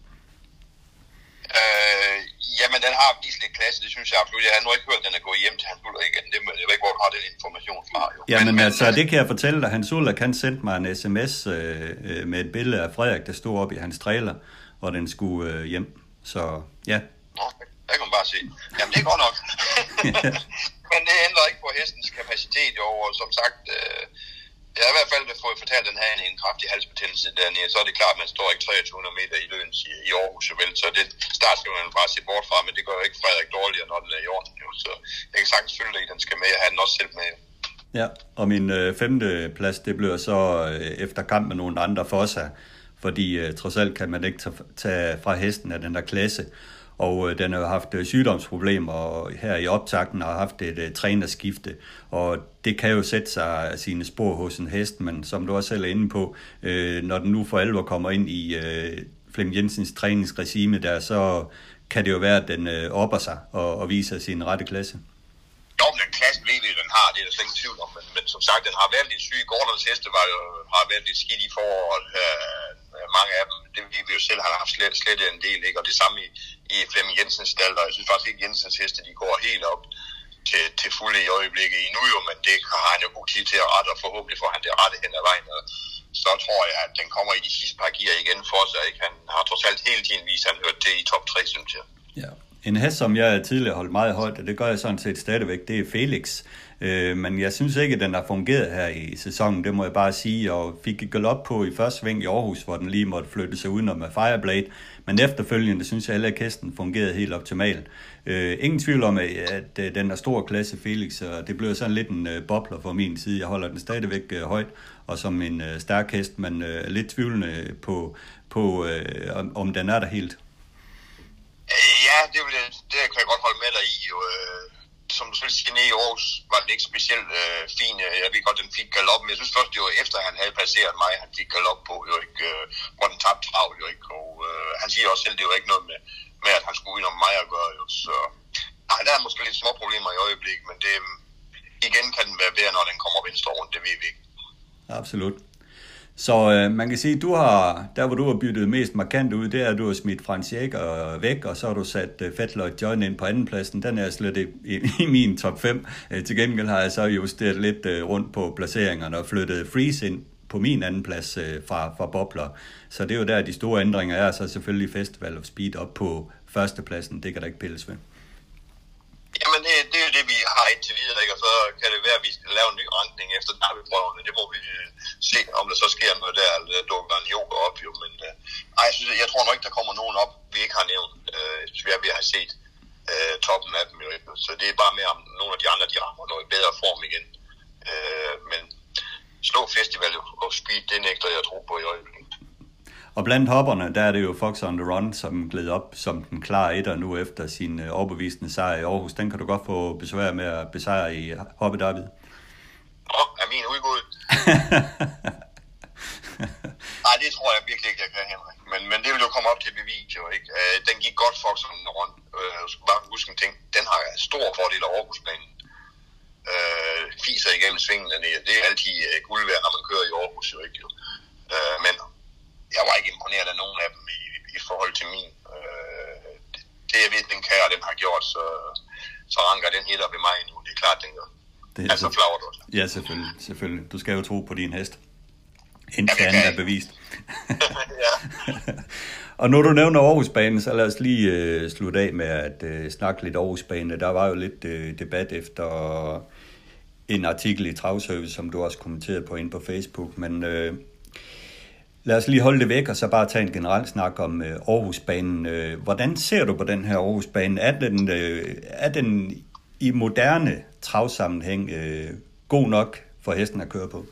Øh, jamen, den har vist lidt klasse, det synes jeg absolut. Jeg har nu ikke hørt, at den er gået hjem til Hans Uller igen. Det, jeg ved ikke, hvor du har den information fra. Jo. Jamen, men, altså, men, det kan jeg fortælle dig. Hans Uller kan sende mig en sms øh, øh, med et billede af Frederik, der stod op i hans trailer, og den skulle øh, hjem. Så ja. Nå, der kan man bare se. Jamen, det er godt nok. men det ændrer ikke på hestens kapacitet over, som sagt, øh, jeg har i hvert fald fået fortalt, at den havde en kraftig halsbetændelse dernede, så er det klart, at man står ikke 2300 meter i løns i, i Aarhus, vel? så det start skal man bare se bort fra, men det gør jo ikke Frederik dårligere, når den er i orden, jo. så jeg kan sagtens følge at den skal med, og have den også selv med. Ja, og min øh, femte plads, det bliver så øh, efter kamp med nogle andre for sig, fordi øh, trods alt kan man ikke tage, tage fra hesten af den der klasse, og øh, den har haft øh, sygdomsproblemer, her i optakten har haft et øh, trænerskifte, og det kan jo sætte sig sine spor hos en hest, men som du også selv er inde på, øh, når den nu for alvor kommer ind i øh, Flem Jensens træningsregime der, så kan det jo være, at den øh, opper sig og, og viser sin rette klasse. Jo, men den klasse ved vi, den har, det er der slet ingen tvivl om, men, men som sagt, den har været lidt syg. Gårdernes heste var jo, har været lidt skidt i foråret. Øh, Øh, mange af dem, det vi jo selv har haft slet, slet en del, ikke? og det samme i, i Flemming Jensens stald, og jeg synes faktisk ikke, Jensens heste, de går helt op til, til fulde i øjeblikket endnu jo, men det har han jo god tid til at rette, og forhåbentlig får han det rette hen ad vejen, og så tror jeg, at den kommer i de sidste par gear igen for sig, ikke? Han har trods alt hele tiden vist, at han hørte det i top 3, synes jeg. Ja. En hest, som jeg tidligere holdt meget højt, og det gør jeg sådan set stadigvæk, det er Felix. Øh, men jeg synes ikke, at den har fungeret her i sæsonen, det må jeg bare sige, og fik galop på i første sving i Aarhus, hvor den lige måtte flytte sig udenom med Fireblade, men efterfølgende synes jeg heller ikke, at hesten fungerede helt optimalt. Øh, ingen tvivl om, at, at, den er stor klasse Felix, og det blev sådan lidt en øh, bobler fra min side. Jeg holder den stadigvæk øh, højt, og som en øh, stærk hest, men øh, lidt tvivlende på, på øh, om, om den er der helt. Øh, ja, det, vil, det kan jeg godt holde med dig i. Jo. Øh. Som du selv siger, nede i Aarhus var den ikke specielt øh, fin. Øh, jeg ved godt, den fik galop, men jeg synes først, det var efter, han havde passeret mig, han fik galop på, jo ikke, øh, hvor den tabte trav, jo ikke. Og øh, han siger også selv, det var ikke noget med, med at han skulle ind om mig at gøre, jo. Så nej, der er måske lidt små problemer i øjeblikket, men det, igen kan den være bedre, når den kommer venstre rundt, det ved vi ikke. Absolut. Så øh, man kan sige, du har, der hvor du har byttet mest markant ud, det er, at du har smidt Frans Jäger øh, væk, og så har du sat øh, Fettler John ind på andenpladsen. Den er slet ikke i, i min top 5. Øh, til gengæld har jeg så justeret lidt øh, rundt på placeringerne og flyttet Freeze ind på min anden plads øh, fra, fra Bobler. Så det er jo der, de store ændringer er, så selvfølgelig Festival of Speed op på førstepladsen. Det kan der ikke pilles ved. Jamen, det, det er det, vi har indtil videre, ikke? og så kan det være, at vi skal lave en ny rankning efter derbyprøverne. Det må vi øh, se, om der så sker noget der, eller dukker en yoga op, jo. Men øh, ej, jeg, synes, jeg tror nok ikke, der kommer nogen op, vi ikke har nævnt, øh, vi har, vi har set øh, toppen af dem. Jo. Så det er bare mere om nogle af de andre, de rammer noget bedre form igen. Øh, men slå festival og speed, det nægter jeg tro på i øjeblikket. Og blandt hopperne, der er det jo Fox on the Run, som gled op som den klare etter nu efter sin øh, overbevisende sejr i Aarhus. Den kan du godt få besvær med at besejre i Hoppe David. Åh, oh, er min udgået? Nej, det tror jeg virkelig ikke, jeg kan, Henrik. Men, men det vil jo komme op til bevis, jo ikke? Uh, den gik godt Fox on the Run. Skal bare huske en ting. Den har stor fordel af Aarhusbanen. Uh, fiser igennem svingen dernede. Det er altid uh, guld værd, når man kører i Aarhus, jo ikke? Jo. Uh, men jeg var ikke imponeret af nogen af dem i, i forhold til min. Øh, det jeg ved, den kære, den har gjort, så, så ranker den helt op i mig nu. Det er klart, den Det er altså flagret også. Ja, selvfølgelig, selvfølgelig. Du skal jo tro på din hest. Indtil ja, andet er bevist. ja. og når du nævner Aarhusbanen, så lad os lige øh, slutte af med at øh, snakke lidt Aarhusbanen. Der var jo lidt øh, debat efter en artikel i Travservice, som du også kommenterede på ind på Facebook, men øh, Lad os lige holde det væk, og så bare tage en generel snak om øh, Aarhusbanen. Øh, hvordan ser du på den her Aarhusbane? Er den, øh, er den i moderne travsammenhæng øh, god nok for hesten at køre på?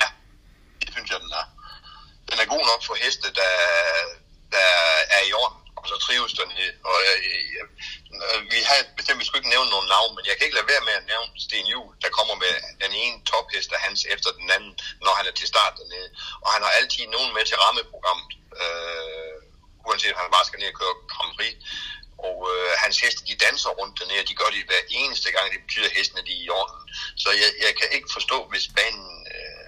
Ja, det synes jeg, den er. Den er god nok for heste, der, der er i orden, og så trives den. Og øh, øh, vi har bestemt, vi skulle ikke nævne nogen navn, men jeg kan ikke lade være med at nævne Sten Juhl, der kommer med den ene tophest af hans efter den anden, når han er til start dernede. Og han har altid nogen med til rammeprogrammet, øh, uanset om han bare skal ned og køre Grand Prix. Og øh, hans heste, de danser rundt dernede, de gør det hver eneste gang, det betyder, at hestene de er i orden. Så jeg, jeg kan ikke forstå, hvis banen øh,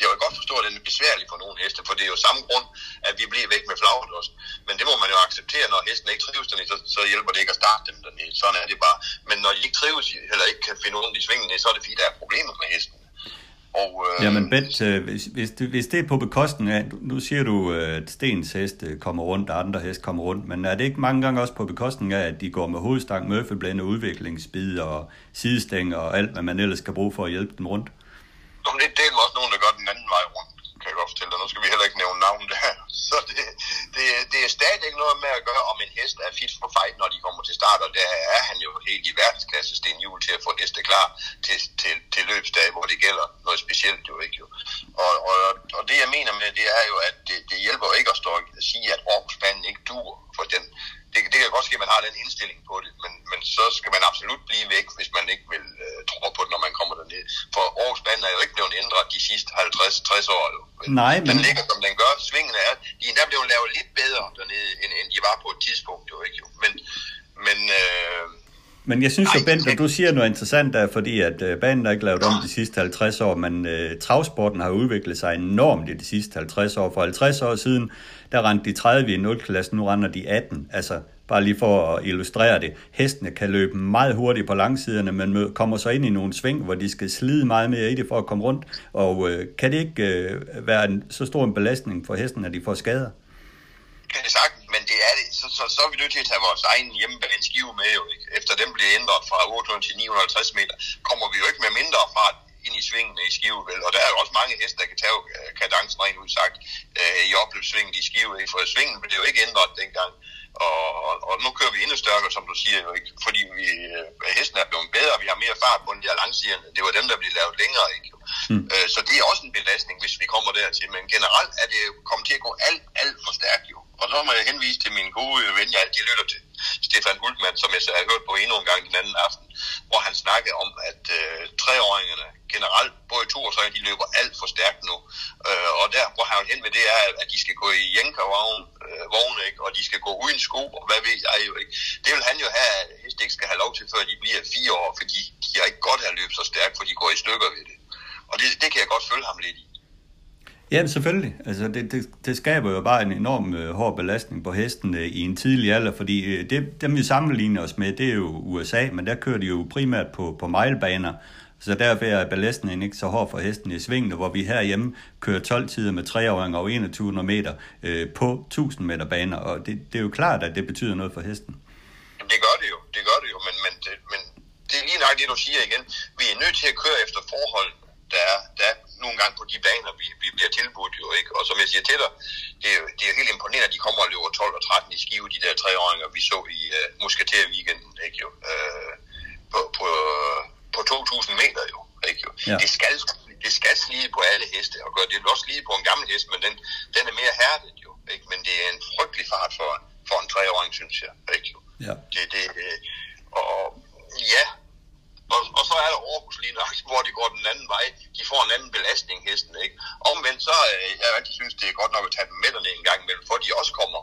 jeg kan godt forstå, at den er besværlig for nogle heste, for det er jo samme grund, at vi bliver væk med flaget også. Men det må man jo acceptere, når hesten ikke trives dernede, så, så hjælper det ikke at starte dem dernede. Sådan er det bare. Men når de ikke trives, eller ikke kan finde rundt i svingene, så er det fordi, der er problemer med hesten. Og, øh, Jamen Bent, øh, hvis, hvis, det, hvis det er på bekostning af, nu siger du, at Stens heste kommer rundt, og andre heste kommer rundt, men er det ikke mange gange også på bekostning af, at de går med hovedstang, mørfelblænde, udviklingsbid og sidestænger og alt, hvad man ellers skal bruge for at hjælpe dem rundt? Jamen, det, det er også nogen, der gør den anden vej rundt kan jeg godt fortælle dig. Nu skal vi heller ikke nævne navn der. Så det, det, det er stadig ikke noget med at gøre, om en hest er fit for fight, når de kommer til start, og der er han jo helt i verdensklasse Sten Hjul, til at få heste klar til, til, til løbsdag, hvor det gælder noget specielt jo ikke jo. Og, og, og det jeg mener med det er jo, at det, det hjælper jo ikke at stå og sige, at Aarhus ikke dur, for den, det, det kan godt ske, at man har den indstilling på det, men, men så skal man absolut blive væk, hvis man ikke vil uh, tro på det, når man kommer derned. For Aarhusbanen er jo ikke blevet ændret de sidste 50-60 år. Jo. Nej, men... Den ligger, som den gør. Svingene er, de er endda blevet lavet lidt bedre dernede, end, end de var på et tidspunkt. Jo, ikke? Jo. Men, men uh, men jeg synes jo, Bent, at du siger noget interessant der, fordi at øh, banen er ikke lavet om de sidste 50 år, men øh, travsporten har udviklet sig enormt i de sidste 50 år. For 50 år siden, der rendte de 30 i 0-klassen, nu render de 18. Altså, bare lige for at illustrere det. Hestene kan løbe meget hurtigt på langsiderne, men kommer så ind i nogle sving, hvor de skal slide meget mere i det for at komme rundt. Og øh, kan det ikke øh, være en, så stor en belastning for hesten, at de får skader? kan det sagtens, men det er det. Så, så, så er vi nødt til at tage vores egen hjemmebane skive med jo ikke. Efter den bliver ændret fra 800 til 950 meter, kommer vi jo ikke med mindre fart ind i svingene i skive, vel? Og der er jo også mange heste, der kan tage øh, kadencen rent udsagt øh, i opløbssvinget i skive, ikke? For svingen blev jo ikke ændret dengang. Og, og, og nu kører vi endnu stærkere, som du siger jo ikke, fordi vi, øh, hesten er blevet bedre, vi har mere fart på den der langsiderne. Det var dem, der blev lavet længere, ikke? Mm. Øh, så det er også en belastning, hvis vi kommer dertil. Men generelt er det kommet til at gå alt, alt for stærkt jo. Og så må jeg henvise til min gode ven, jeg altid lytter til, Stefan Hultmann, som jeg så har hørt på endnu en gang den anden aften, hvor han snakkede om, at øh, treåringerne generelt, både to og tre, de løber alt for stærkt nu. Øh, og der, hvor han hen med det, er, at de skal gå i jænkervogn, øh, vogne, ikke? og de skal gå uden sko, og hvad ved jeg jo ikke. Det vil han jo have, at hest ikke skal have lov til, før de bliver fire år, fordi de har ikke godt at løbe så stærkt, for de går i stykker ved det. Og det, det kan jeg godt følge ham lidt i. Ja, selvfølgelig. Altså, det, det, det skaber jo bare en enorm øh, hård belastning på hesten øh, i en tidlig alder, fordi øh, det, dem vi sammenligner os med, det er jo USA, men der kører de jo primært på, på milebaner, så derfor er belastningen ikke så hård for hesten i svingene, hvor vi herhjemme kører 12 tider med 3 over 2100 meter øh, på 1000 meter baner, og det, det er jo klart, at det betyder noget for hesten. Det gør det jo, det gør det jo, men, men, det, men det er lige nok det, du siger igen. Vi er nødt til at køre efter forhold, der er, der er nogle gange på de baner, vi, vi bliver tilbudt jo, ikke? Og som jeg siger til dig, det er, det er helt imponerende, at de kommer og løber 12 og 13 i skive, de der treåringer, vi så i uh, Musketer-weekenden, ikke jo? Uh, på, på, på 2.000 meter jo, ikke jo? Ja. Det, skal, det skal slide på alle heste, og gøre det vil også slide på en gammel hest, men den, den er mere hærdet jo, ikke? Men det er en frygtelig fart for, for en treåring, synes jeg, ikke jo? Ja. Det, det, og ja, og, og så er der Aarhus lige nok, hvor de går den anden vej. De får en anden belastning, hesten, ikke? Omvendt så, øh, jeg rigtig synes, det er godt nok at tage dem med en gang imellem, for de også kommer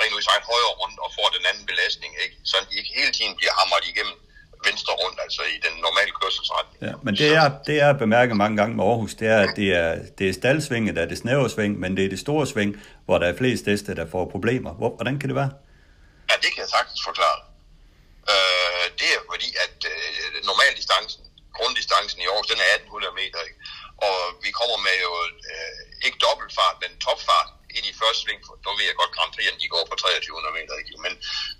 rent ud sagt højere rundt og får den anden belastning, ikke? Så de ikke hele tiden bliver hamret igennem venstre rundt, altså i den normale kørselsretning. Ja, men det er, det er bemærket mange gange med Aarhus, det er, at det er, det er staldsvinget, der er det snævre sving, men det er det store sving, hvor der er flest heste, der får problemer. Hvor, hvordan kan det være? Ja, det kan jeg sagtens forklare. Øh, det er fordi, at øh, normaldistancen, grunddistancen i år, den er 1800 meter, ikke? og vi kommer med jo øh, ikke dobbeltfart, men topfart ind i første sving. Nu ved jeg godt, Grand Prix, de går på 2300 meter, ikke? men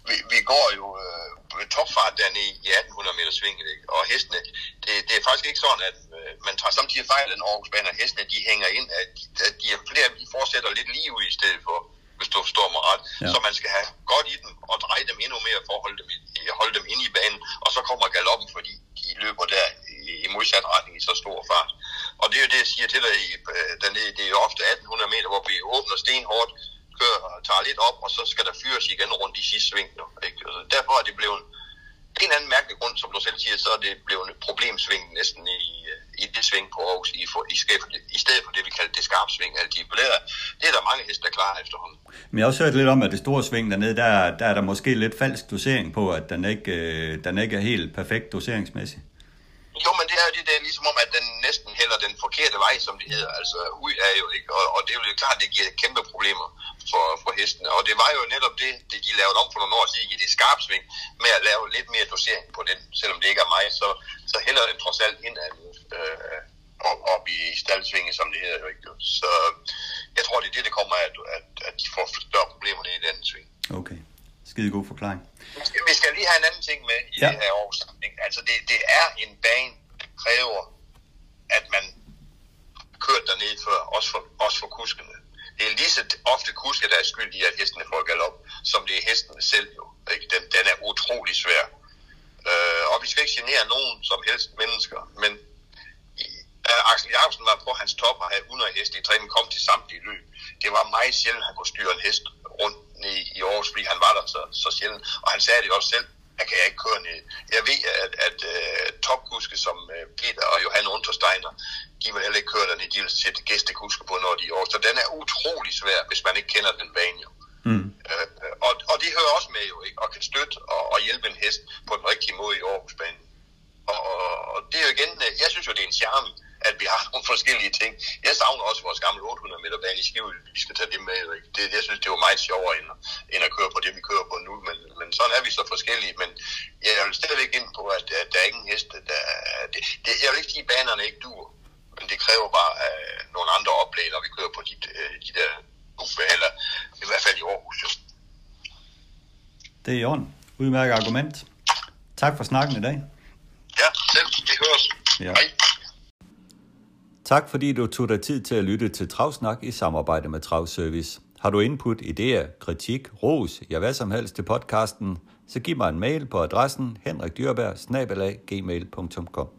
vi, vi går jo øh, med topfart dernede i 1800 meter sving, ikke? og hestene, det, det er faktisk ikke sådan, at øh, man tager samtidig fejl af Aarhus Baner, hestene de hænger ind, at de, at de er flere, de fortsætter lidt lige ud i stedet for hvis du forstår mig ret. Ja. Så man skal have godt i dem og dreje dem endnu mere for at holde dem, holde dem inde i banen, og så kommer galoppen, fordi de løber der i, modsat retning i så stor fart. Og det er jo det, jeg siger til dig, i, øh, dernede, det er jo ofte 1800 meter, hvor vi åbner stenhårdt, kører, tager lidt op, og så skal der fyres igen rundt i sidste sving. Nu, ikke? Altså, derfor er det blevet en eller anden mærkelig grund, som du selv siger, så er det blevet et problemsving næsten i, i det sving på Aarhus, i, for, i, i stedet for det, vi kalder det skarpsving. Altså, det, er, det er der mange heste, der klarer efterhånden. Men jeg har også hørt lidt om, at det store sving dernede, der, der er der måske lidt falsk dosering på, at den ikke, øh, den ikke er helt perfekt doseringsmæssigt. Jo, men det er jo det der ligesom om, at den næsten hælder den forkerte vej, som det hedder. Altså, ud er jo ikke, og, og det er jo klart, det giver kæmpe problemer for, for hestene. Og det var jo netop det, det de lavede om for nogle år siden i det skarpsving, med at lave lidt mere dosering på den. Selvom det ikke er mig, så, så hælder den trods alt ind af øh, op, op i staldsvinge, som det hedder. Ikke? Så jeg tror, det er det, der kommer af, at, at, at de får større problemer i den sving. Okay, skide god forklaring. Vi skal, lige have en anden ting med i Ja. ja. det her års samling. Altså, det, det er en bane, der kræver, at man kørt dernede før, også for, også for kuskene. Det er lige så ofte kuske, der er skyld i, at hestene får galop, som det er hestene selv jo. Ikke? Den, den er utrolig svær. Øh, og vi skal ikke genere nogen som helst mennesker, men uh, Axel Jacobsen var på hans top og havde 100 heste i træning, kom til samtlige løb. Det var meget sjældent, at han kunne styre en hest rundt i, i Aarhus, fordi han var der så, så sjældent. Og han sagde det også selv, at kan jeg ikke køre ned. Jeg ved, at, at uh, topkuske som uh, Peter og Johan Untersteiner, de vil heller ikke køre derned, de vil sætte gæstekuske på, når de er Aarhus. Så den er utrolig svær, hvis man ikke kender den bane jo. Mm. Øh, og, og det hører også med jo, ikke? Og kan støtte og, og hjælpe en hest på den rigtige måde i Aarhusbanen. Og, og- og det er jo igen, øh, jeg synes jo, det er en charme, at vi har nogle forskellige ting. Jeg savner også vores gamle 800 meter bane i Skive, vi skal tage det med. Det, jeg synes, det var meget sjovere, end, end at køre på det, vi kører på nu. Men, men sådan er vi så forskellige. Men jeg vil stadigvæk ind på, at, at der er ingen heste, der... Det, det, jeg vil ikke sige, at banerne ikke dur. Men det kræver bare uh, nogle andre oplæg, når vi kører på de, uh, de der eller i hvert fald i Aarhus. Jo. Det er i orden. Udmærket argument. Tak for snakken i dag. Ja, selv. Det høres. Ja. Hej. Tak fordi du tog dig tid til at lytte til Travsnak i samarbejde med Travservice. Har du input, idéer, kritik, ros, ja hvad som helst til podcasten, så giv mig en mail på adressen henrikdyrberg gmail.com.